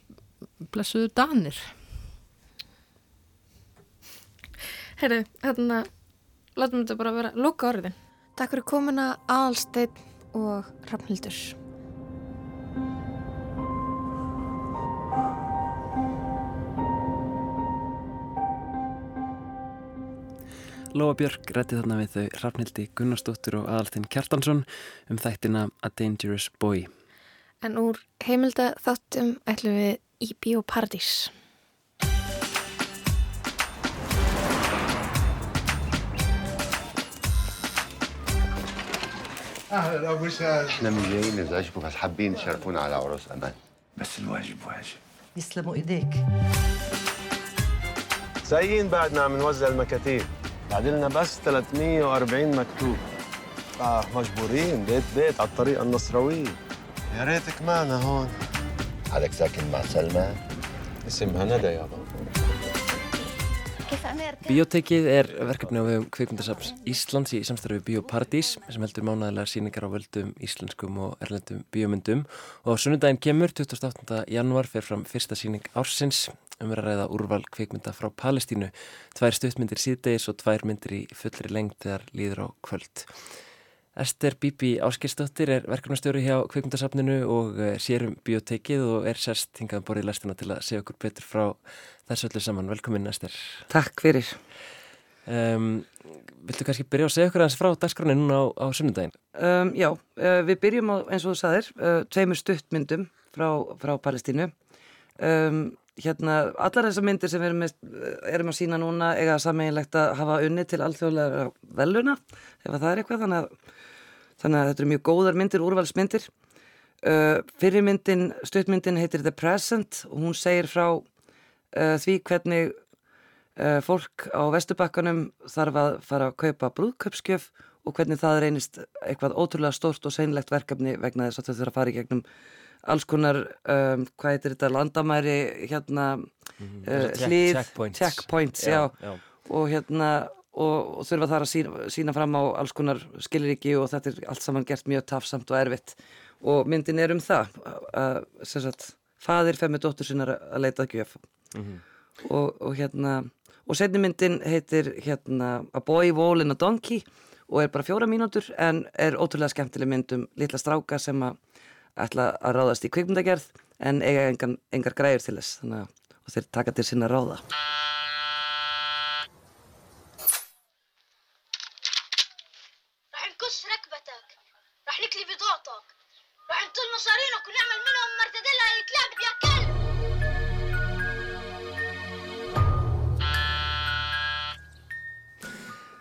blessuðu danir. Herru, hérna, látum þetta bara vera lúka orðin. Takk fyrir komuna Aðalsteinn og Rafnhildur. Lóa Björk rætti þarna við þau Rafnildi Gunnarsdóttur og Aðaltinn Kjartansson um þættina A Dangerous Boy. En úr heimilda þáttum ætlum við í Bíóparadís. أهلا ابو شاد إحنا من جايين نزعجكم بس حابين تشرفونا على عروس أمان بس الواجب واجب يسلموا ايديك سايقين بعدنا عم نوزع المكاتيب بعد لنا بس 340 مكتوب اه مجبورين بيت بيت على الطريقه النصراويه يا ريتك معنا هون حالك ساكن مع سلمى اسمها ندى يابا Bíótekið er verkefni á vegum Kvikmyndasafns Íslands í samstarfi Bíóparadís sem heldur mánæðilega síningar á völdum íslenskum og erlendum bíómyndum og á sunnudaginn kemur 28. januar fer fram fyrsta síning ársins um að ræða úrval kvikmynda frá Palestínu tvær stuttmyndir síðdegis og tvær myndir í fullri lengd þegar líður á kvöld Ester Bibi Áskistóttir er verkefnastjóri hjá Kvikmyndasafninu og eh, sér um bíótekið og er sérst hingað borðið lestina til að segja okkur betur frá þessu öllu saman. Velkomin Ester. Takk fyrir. Um, viltu kannski byrja að segja okkur aðeins frá dagskráni núna á, á sunnudaginn? Um, já, uh, við byrjum á, eins og þú saðir, uh, tveimur stuttmyndum frá, frá Palestínu. Um, hérna, allar þessar myndir sem við erum, erum að sína núna eiga sammeinlegt að hafa unni til alþjóðlega veluna, ef það er eitthvað, þannig að, þannig að þetta eru mjög góðar myndir, úrvalsmyndir. Uh, fyrirmyndin, stuttmyndin heitir The Present og hún segir frá uh, því hvernig uh, fólk á vestubakkanum þarf að fara að kaupa brúðköpskjöf og hvernig það reynist eitthvað ótrúlega stórt og seinlegt verkefni vegna þess að þau þurfa að fara í gegnum alls konar, um, hvað heitir þetta, landamæri, hérna, Mhm. uh, Check- hlið, checkpoints. checkpoints, já, Já, já. og hérna, og, og þurfa þar að sína, sína fram á alls konar skiliríki og þetta er allt saman gert mjög tafsamt og erfitt og myndin er um það, að, sem sagt, fadir fer með dóttur sinnar að leita að gjöf Mhm. og, og hérna og setni myndin heitir hérna A Boy, Wall and a Donkey og er bara fjóra mínútur en er ótrúlega skemmtileg mynd um litla stráka sem að ætla að ráðast í kvikmyndagerð en eiga engan, engar græður til þess þannig og þeir taka til sinna ráða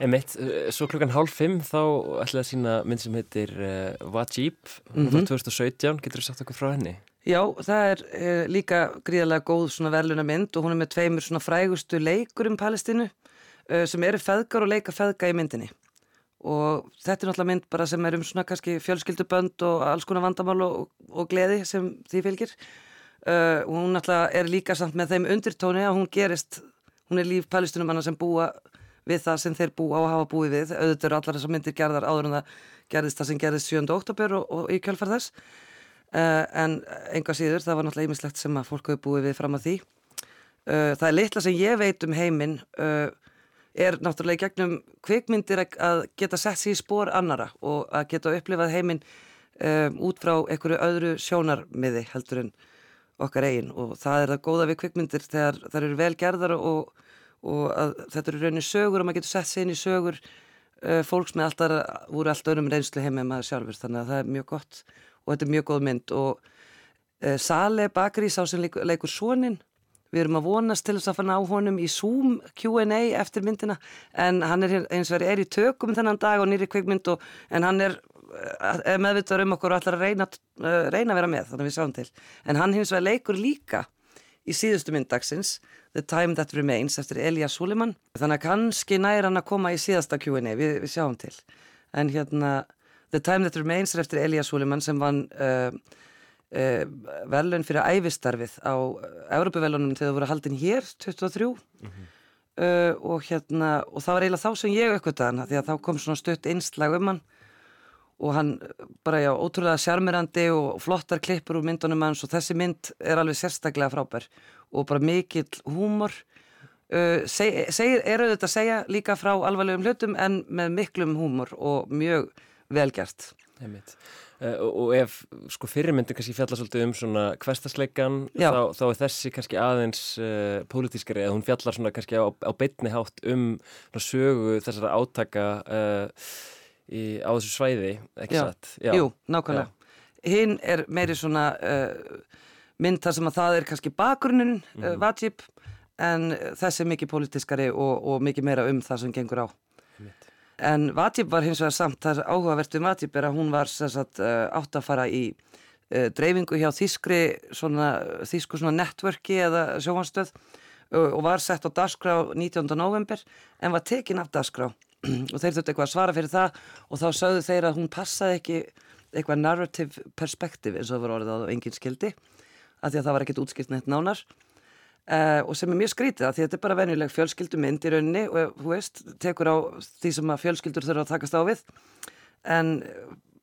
Emitt, svo klukkan hálf fimm þá ætlaði að sína mynd sem heitir uh, Wajib, hún er Mhm. frá 2017, getur þú sagt okkur frá henni? Já, það er e, líka gríðarlega góð svona verðluna mynd og hún er með tveimur svona frægustu leikur um Palestínu e, sem eru feðgar og leika feðga í myndinni og þetta er náttúrulega mynd bara sem er um svona kannski fjölskyldubönd og alls konar vandamál og, og gleði sem því fylgir e, og hún náttúrulega er líka samt með þeim undirtóni að hún gerist, hún er líf Palestínumanna sem búa við það sem þeir búa og hafa búið við. Auðvitað eru allar þessar myndir gerðar áður en það gerðist það sem gerðist 7. oktober og, og í kjölfar þess. Uh, en enga síður það var náttúrulega ýmislegt sem að fólk hafi búið við fram að því. Uh, það er litla sem ég veit um heiminn uh, er náttúrulega í gegnum kvikmyndir að- geta sett sér í spór annara og að geta upplifað heiminn um, út frá einhverju öðru sjónarmiði heldur en okkar eigin. Og það er það góða við kvikmyndir þegar það eru vel gerðar og, og þetta eru raunin sögur og maður getur sett sér inn í sögur uh, fólks með alltaf voru allt öðrum reynslu heim með maður sjálfur þannig að það er mjög gott og þetta er mjög góð mynd og uh, Sale Bakri sá sem leikur, leikur sonin við erum að vonast til þess að fann á honum í Zoom Q&A eftir myndina en hann er eins og er í tökum þennan dag og nýri kvikmynd og, en hann er er meðvitaður um okkur og ætlar að reyna, uh, reyna að vera með, þannig að við sjáum til. En hann hins vegar leikur líka í síðustu myndagsins, The Time That Remains, eftir Elías Suleiman. Þannig að kannski næra hann að koma í síðasta Q&A, við, við sjáum til. En hérna, The Time That Remains er eftir Elías Suleiman sem vann uh, uh, velun fyrir æfistarfið á Európavelunum þegar það voru haldin hér, 23. Mm -hmm. Uh, og hérna, og það var eiginlega þá sem ég aukvitaði hann, því að þá kom svona stutt einslag um hann og hann bara já, ótrúlega sjarmirandi og flottar klippur úr myndunum hans og þessi mynd er alveg sérstaklega frábær og bara mikill húmor. Uh, seg, segir, er auðvitað að segja líka frá alvarlegum hlutum en með miklum húmor og mjög velgjart Einmitt. Uh, og ef sko fyrirmyndin kannski fjalla svolítið um svona hverstasleikan þá, þá er þessi kannski aðeins uh, pólitískari eða hún fjallar svona kannski á, á beitni hátt um sögu þessara átaka uh, í, á þessu svæði, ekki satt? Já. Jú, nákvæmlega. Hinn er meiri svona mynd þar sem að það er kannski bakgrunin mm Mhm. Vajib en þessi er mikið pólitískari og, og mikið meira um það sem gengur á. En Vajib var hins vegar samt, það er áhugavert um Vajib er að hún var sagt, átt að fara í uh, dreifingu hjá þýskri svona, þýsku svona networki eða sjóhanstöð og, og var sett á dagskrá 19. november en var tekin af dagskrá og þeir þurftu eitthvað að svara fyrir það og þá sögðu þeir að hún passaði ekki eitthvað narrative perspective eins og það var orðið á engin skildi af því að það var ekkert útskipt neitt nánar. Uh, og sem er mjög skrítið af því að þetta er bara venjuleg fjölskyldumynd í rauninni og þú veist, tekur á því sem að fjölskyldur þurfa að takast á við en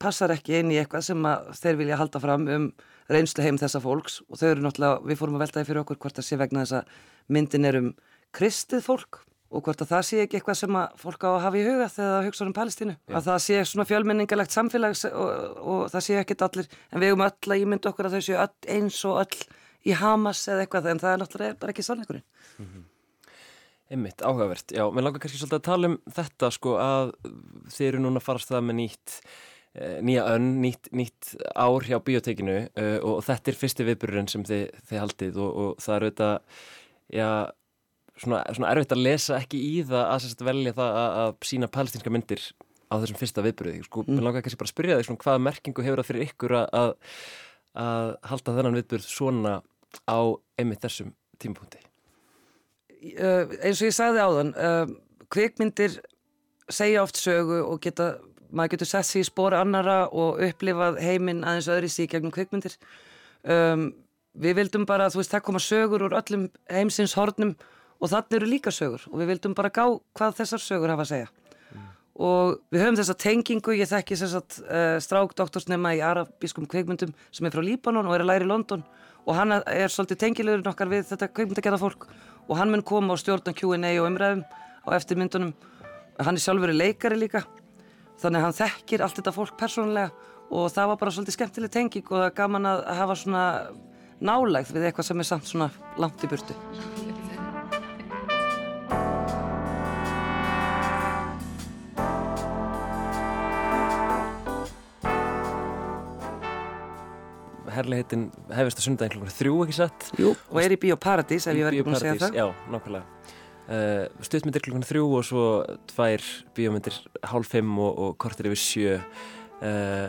passar ekki inn í eitthvað sem þeir vilja halda fram um reynslu heim þessa fólks. Og þau eru náttúrulega, við fórum að veltaði fyrir okkur hvort það sé vegna þess að myndin er um kristið fólk og hvort að það sé ekki eitthvað sem að fólk á að hafa í huga þegar það hugsa um Palestínu. Já. Að það sé svona fjölmenningalegt samfélags og, og það sé ekkit allir, en við um öll að ég myndi okkur að þau séu öll eins og öll í Hamas eða eitthvað, en það er náttúrulega bara ekki sannleikurinn. Mm -hmm. Einmitt, áhugavert. Já, mér langar kannski svolítið að tala um þetta sko að þið eru núna að farast það með nýtt nýja önn, nýtt, nýtt ár hjá biotekinu uh, og þetta er fyrsti viðbururinn sem þið, þið haldið og, og það er auðvitað, já, svona, svona erfitt að lesa ekki í það að sérst velja það að, að sína palestinska myndir á þessum fyrsta viðburði. Sko, mm. mér langar kannski bara að spyrja þig hvaða merkingu hefur það fyrir ykkur að, að, að halda þennan viðburð svona á einmitt þessum tímapunkti? Uh, eins og ég sagði áðan, uh, kvikmyndir segja oft sögu og geta maður getur sett sér í spór annara og upplifað heiminn aðeins öðri síg gegnum kvikmyndir um, við vildum bara, þú veist, það koma sögur úr öllum heimsins hornum og þannig eru líka sögur. Og við vildum bara gá hvað þessar sögur hafa að segja. Mm. og við höfum þessa tengingu, ég þekki þess að uh, strák doktorsnema í arabískum kvikmyndum sem er frá Líbanon og er að læra í London. Og hann er svolítið tengilegur nokkar við þetta kvikmyndagerða fólk. Og hann mun koma á stjórnan Q&A og umræðum á eftirmyndunum. Hann er sjálfur leikari líka. Þannig að hann þekkir allt þetta fólk persónulega. Og það var bara svolítið skemmtileg tenging og það er gaman að hafa svona nálægð við eitthvað sem er samt svona langt í burtu. Herligheitin hefist að sundaginn klokkur þrjú ekki satt? Jú, og er í Bíóparadís ef ég verði búin að segja það. Já, nákvæmlega. Uh, Stuttmyndir klokkur þrjú og svo tvær bíómyndir hálf fimm og, og kortir yfir sjö. Uh,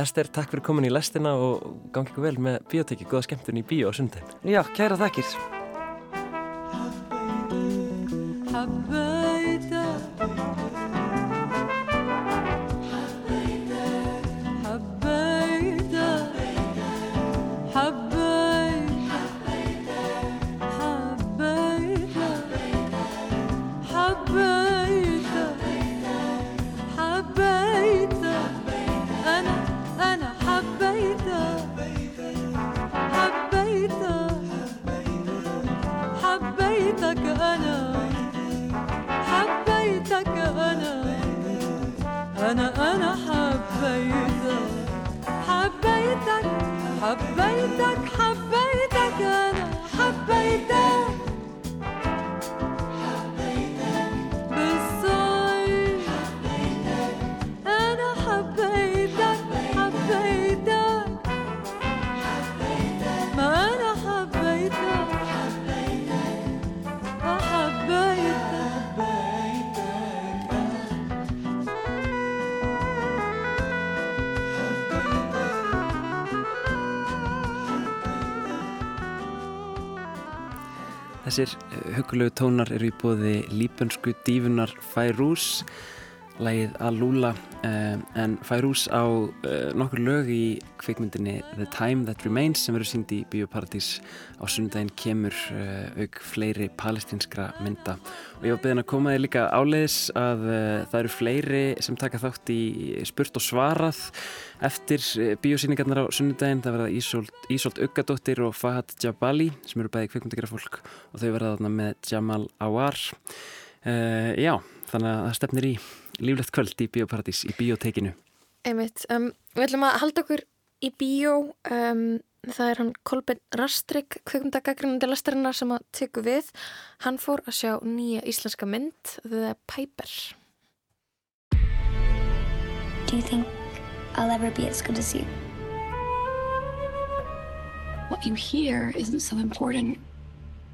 Ester, takk fyrir komin í lestina og gangi ykkur vel með bíóteki Góða skemmtun í bíó á sundaginn Já, kæra þakkir حبيتك حبيتك Þessir hugulegu tónar eru í bóði líbönsku dífunar Færús, lægið Alúla, um, en Færús á uh, nokkur lög í kveikmyndinni The Time That Remains sem verður sínd í Bíóparadís á sunnudaginn kemur uh, auk fleiri palestinskra mynda. Og ég var beðin að koma þig líka áleiðis að það eru fleiri sem taka þátt í spurt og svarað eftir bíósýningarnar á sunnudaginn. Það verða Ísolt, Ísolt Uggadóttir og Fahad Jabali sem eru bæði kveikmyndagjara fólk og þau verða þarna með Jamal Awar. Uh, já, þannig að það stefnir í líflegt kvöld í Bíóparadís í bíótekinu. Einmitt, um, við ætlum að halda okkur í bíó, um, það er hann Kolben Rastrik, kveikmyndagagrínandi lastarinnar sem að teku við. Hann fór að sjá nýja íslenska mynd, The Piper. Do you think I'll ever be as good as you? What you hear isn't so important.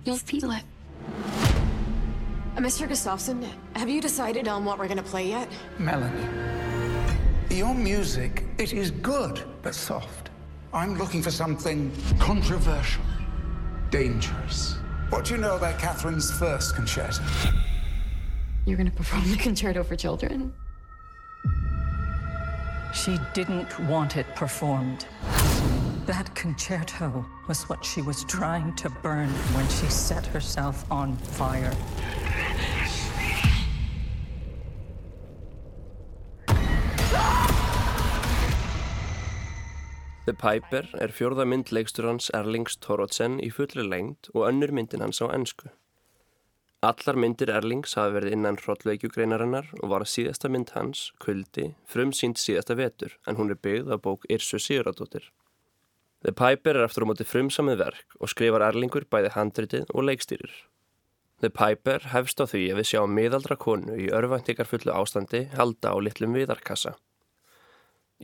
You'll feel it. Uh, Mr. Gustafson, have you decided on what we're going to play yet? Melanie, your music, it is good, but soft. I'm looking for something controversial, dangerous. What do you know about Catherine's first concerto? You're going to perform the concerto for children? She didn't want it performed. That concerto was what she was trying to burn when she set herself on fire. The Piper er fjórða mynd leikstur hans Erlings Thorotsen í fullri lengd og önnur myndin hans á ennsku. Allar myndir Erlings hafa verið innan hrollveikjugreinarinnar og var síðasta mynd hans, Kuldi, frum sínt síðasta vetur en hún er byggð á bók Irsu Siguradóttir. The Piper er eftir á móti frumsamið verk og skrifar Erlingur bæði handritið og leikstýrir. The Piper hefst á því að við sjáum miðaldra konu í örvæntingarfullu ástandi halda á litlum viðarkassa.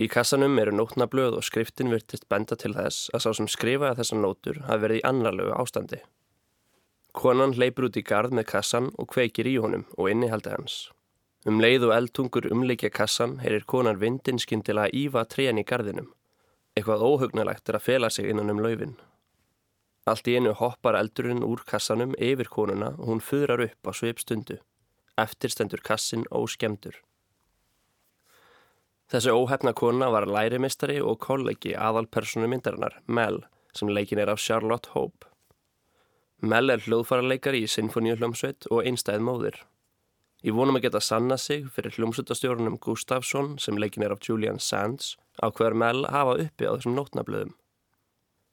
Í kassanum eru nótnablöð og skriftin virtist benda til þess að sá sem skrifaði þessar nótur hafi verið í annarlegu ástandi. Konan hleypur út í gard með kassan og kveikir í honum og innihaldi hans. Um leið og eldtungur umleikja kassan heyrir konan vindin skyndilega ífa trén í gardinum. Eitthvað óhugnalegt er að fela sig innan um laufin. Allt í einu hoppar eldurinn úr kassanum yfir konuna og hún fyrrar upp á sveipstundu. Eftir stendur kassin óskemdur. Þessi óhefna kona var lærimistari og kollegi aðalpersonu myndarinnar, Mel, sem leikin er af Charlotte Hope. Mel er hljóðfaraleikari í Sinfoníu hljómsveit og einstæð móðir. Ég vonum að geta sanna sig fyrir hljómsveitastjórnum Gustafsson sem leikin er af Julian Sands á hver Mel hafa uppi á þessum nótnablöðum.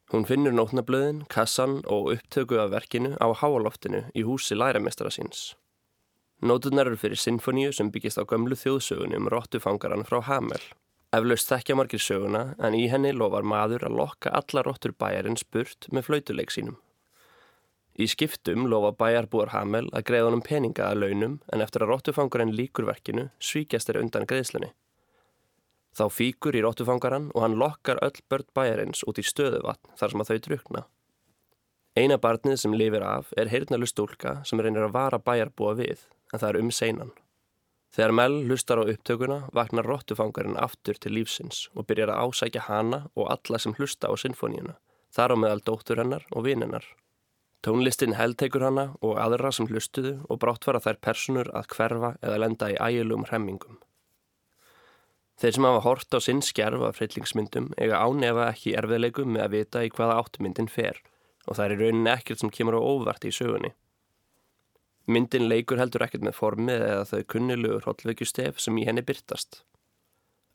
Hún finnur nótnablöðin, kassan og upptöku af verkinu á háaloftinu í húsi læramestara síns. Nóturnar eru fyrir sinfoníu sem byggist á gömlu þjóðsögunni um rottufangaran frá Hamel. Eflaust þekkja margir söguna en í henni lofar maður að lokka alla rottur bæjarins burt með flautuleik sínum. Í skiptum lofa bæjarbúar Hamel að greiða honum peninga að launum en eftir að rottufangarinn líkur verkinu svíkjast þeir undan greiðslunni. Þá fíkur í rottufangaran og hann lokkar öll börn bæjarins út í stöðuvatn þar sem að þau drukna. Eina barnið sem lifir af er heyrnalu stúlka sem reynir að vara bæjarbúa við en það er um seinan. Þegar Mel hlustar á upptökuna vaknar rottufangarinn aftur til lífsins og byrjar að ásækja hana og alla sem hlusta á sinfoníuna, þar á meðal dóttur hennar og vininnar. Tónlistin heldtekur hana og aðra sem hlustuðu og bráttfara þær personur að hverfa eða lenda í ægilum hremmingum. Þeir sem hafa hort á sinn skjærf af hryllingsmyndum eiga ánefa ekki erfiðleikum með að vita í hvaða áttmyndin fer og það er í rauninni ekkert sem kemur á óvart í sögunni. Myndin leikur heldur ekkert með formið eða þau kunnilugur hotveikjustef sem í henni byrtast.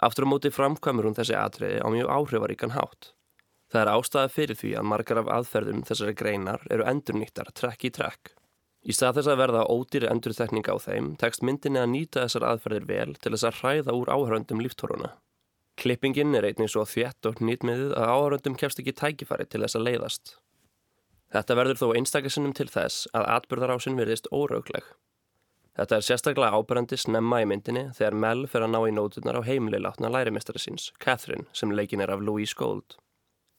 Aftur á móti framkvæmur hún þessi atriði á mjög áhrifaríkan hátt. Það er ástæða fyrir því að margar af aðferðum þessari greinar eru endurnýttar trekk í trekk. Í stað þess að verða ódýri endurþekning á þeim tekst myndinni að nýta þessar aðferðir vel til þess að hræða úr áhöröndum líftoruna. Klippingin er einnig svo þétt og nýtmiðið að áhöröndum kemst ekki tækifæri til þess að leiðast. Þetta verður þó einstakasinnum til þess að atbyrðarásinn verðist óraugleg. Þetta er sérstaklega ábyrrandi snemma í myndinni þegar Mel fer að ná í nótunar á heimli látna lærimestari síns, Catherine, sem leikin er af Louise Gold.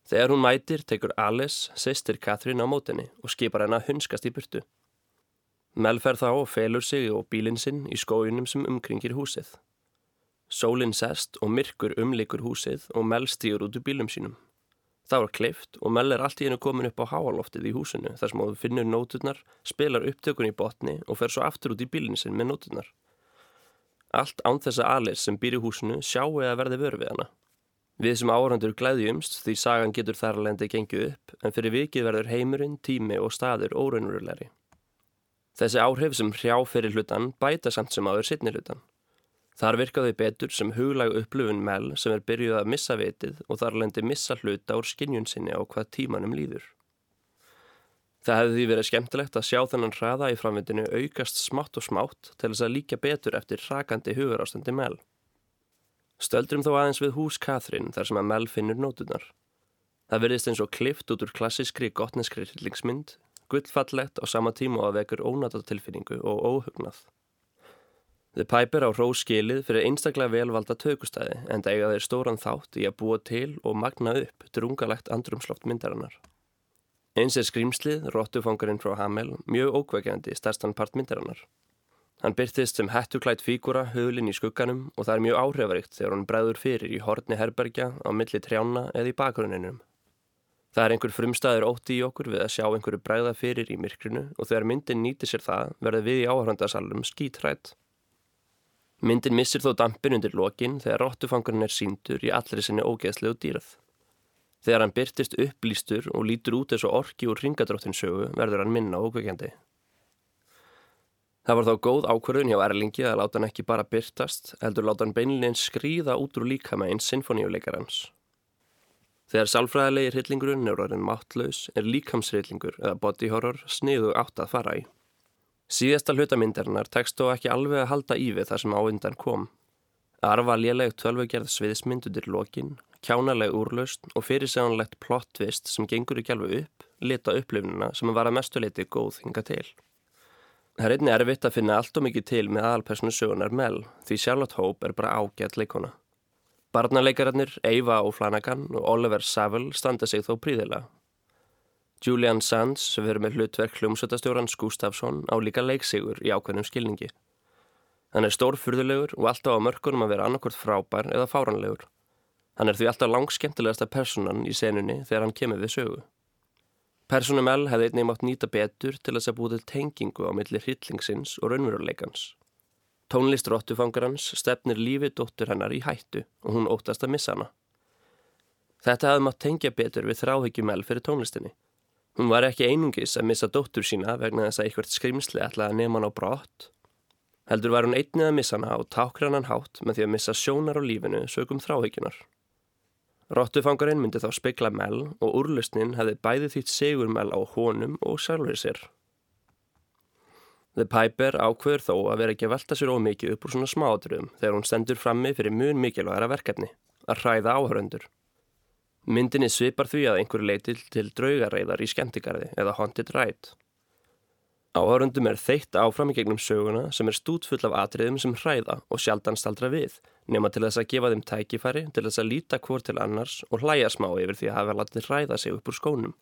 Þegar hún mætir tekur Alice, sýstir Catherine á mótinni og skipar henn að hunskast í burtu. Mel fer þá og felur sig og bílinn sinn í skójunum sem umkringir húsið. Sólinn sest og myrkur umlikur húsið og Mel stýur út úr bílum sínum. Það var kleift og Mell er allt í hennu komin upp á háaloftið í húsinu þar sem hún finnur nóturnar, spilar upptökun í botni og fer svo aftur út í bílinn sinn með nóturnar. Allt án þess að Alice sem býr í húsinu sjáu eða verði vörð við hana. Við sem áhrandur glæðjumst því sagan getur þar að lendi gengið upp en fyrir vikið verður heimurinn, tími og staður óraunverulegri. Þessi áhrif sem hrjá fyrir hlutan bæta samt sem áður sittni hlutan. Þar virkaði betur sem huglag upplöfun Mel sem er byrjuð að missa vitið og þar lendi missa hluta úr skinnjun sinni á hvað tímanum líður. Það hefði því verið skemmtilegt að sjá þennan hraða í framvindinu aukast smátt og smátt til þess að líka betur eftir rakandi hugarástandi Mel. Stöldrum þó aðeins við hús Katrín þar sem að Mel finnur nótunar. Það verðist eins og klift út úr klassískri gottneskri hryllingsmynd, gullfallett á sama tíma og að vekur ónatatilfinningu og óhugnað. The Piper á hrós skilið fyrir einstaklega velvalda tökustæði en það eiga þeir stóran þátt í að búa til og magna upp drungalegt andrumsloft myndarinnar. Eins er skrýmslið, rottufangarinn frá Hamel, mjög ókvækjandi stærstan part myndarinnar. Hann byrtist sem hættuklætt fígura höflin í skugganum og það er mjög áhrifaríkt þegar hann bregður fyrir í horni herbergja á milli trjána eða í bakgrunninum. Það er einhver frumstæður ótti í okkur við að sjá einhverju bregða fyrir í myrkrinu og þegar myndin nýti sér það verður við í áhrandasalum skítrætt. Myndin missir þó dampin undir lokin þegar rottufangurinn er síndur í allri sinni ógeðslegu dýrað. Þegar hann byrtist upplýstur og lítur út og orki úr ringadróttinsögu verður hann minna ókveikjandi. Það var þá góð ákverðun hjá Erlingi að láta hann ekki bara byrtast, heldur láta hann beinlein skrýða út úr líkama eins sinfoníuleikarans. Þegar sálfræðilegi hryllingurinn er orðin máttlaus er líkamshryllingur eða body horror sniðu átt að fara í. Síðasta hlutamyndarinnar tekst þó ekki alveg að halda í við það sem ávindan kom. Arfa léleg tölvugerð sviðismynd undir lokin, kjánaleg úrlaust og fyrirsegjanlegt plottvist sem gengur ekki alveg upp, lita upplifnuna sem var að mestuleiti góð hinga til. Það er einni erfitt að finna allt og mikið til með aðalpersonu sögunar Mel því Charlotte Hope er bara ágætt leikona. Barnaleikarinnir Eva O'Flanagan og Oliver Saville standa sig þó príðilega Julian Sands sem verður með hlutverk hljómsveitastjórans Gustafsson á líka leiksigur í ákveðnum skilningi. Hann er stórfurðulegur og alltaf á mörkunum að vera annarkort frábær eða fáranlegur. Hann er því alltaf langskemmtilegasta personan í senunni þegar hann kemur við sögu. Personum L hefði einnig mátt nýta betur til að búið til tengingu á milli hryllingsins og raunveruleikans. Tónlist róttufangarans stefnir lífi dóttur hennar í hættu og hún óttast að missa hana. Þetta hefði mátt tengja betur við þráhyggjum L fyrir tónlistinni. Hún var ekki einungis að missa dóttur sína vegna þess að eitthvað skrimsli ætlaði að nema hann á brott. Heldur var hún einnið að missa hana og tákra hann hátt með því að missa sjónar á lífinu sögum þráhygjunar. Rottufangarinn myndi þá spekla Mel og úrlustnin hefði bæði þýtt segur Mel á honum og sjálfur sér. The Piper ákveður þó að vera ekki að velta sér ómikið upp úr svona smáadröðum þegar hún stendur frammi fyrir mjög mikilvægara verkefni, að hræða áhöröndur. Myndinni svipar því að einhver leitil til draugareiðar í skemmtigarði eða haunted ride. Áhörundum er þeitt áfram í gegnum söguna sem er stútfull af atriðum sem hræða og sjaldan staldra við, nema til þess að gefa þeim tækifæri til þess að líta hvort til annars og hlæja smá yfir því að hafa látið hræða sig upp úr skónum.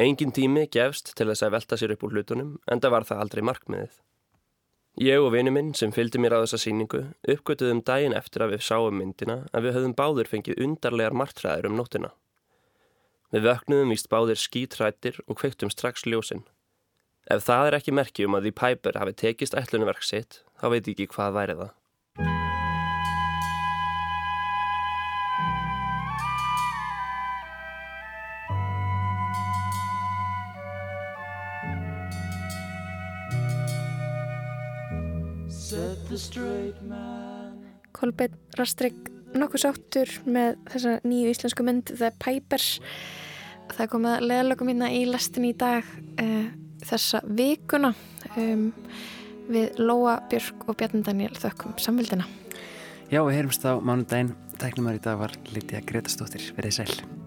Engin tími gefst til þess að velta sér upp úr hlutunum, en það var það aldrei markmiðið. Ég og vinnu minn sem fylgdi mér á þessa síningu uppgötuðum daginn eftir að við sáum myndina að við höfðum báður fengið undarlegar martræðir um nóttina. Við vöknuðum víst báðir skítrættir og kveiktum strax ljósinn. Ef það er ekki merkjum að því Piper hafi tekist ætlunverk sitt, þá veit ég ekki hvað væri það. Kolbjörn Rastrik nokkuð sáttur með þessa nýju íslensku mynd The Pipers. Það kom að leðalögum hérna í lestin í dag uh, þessa vikuna um, við Lóa Björk og Bjarni Daniel þökkum samvildina Já, við heyrumst á mánudaginn. Tæknumar í dag var Lítiða Gretastóttir Verðið sæl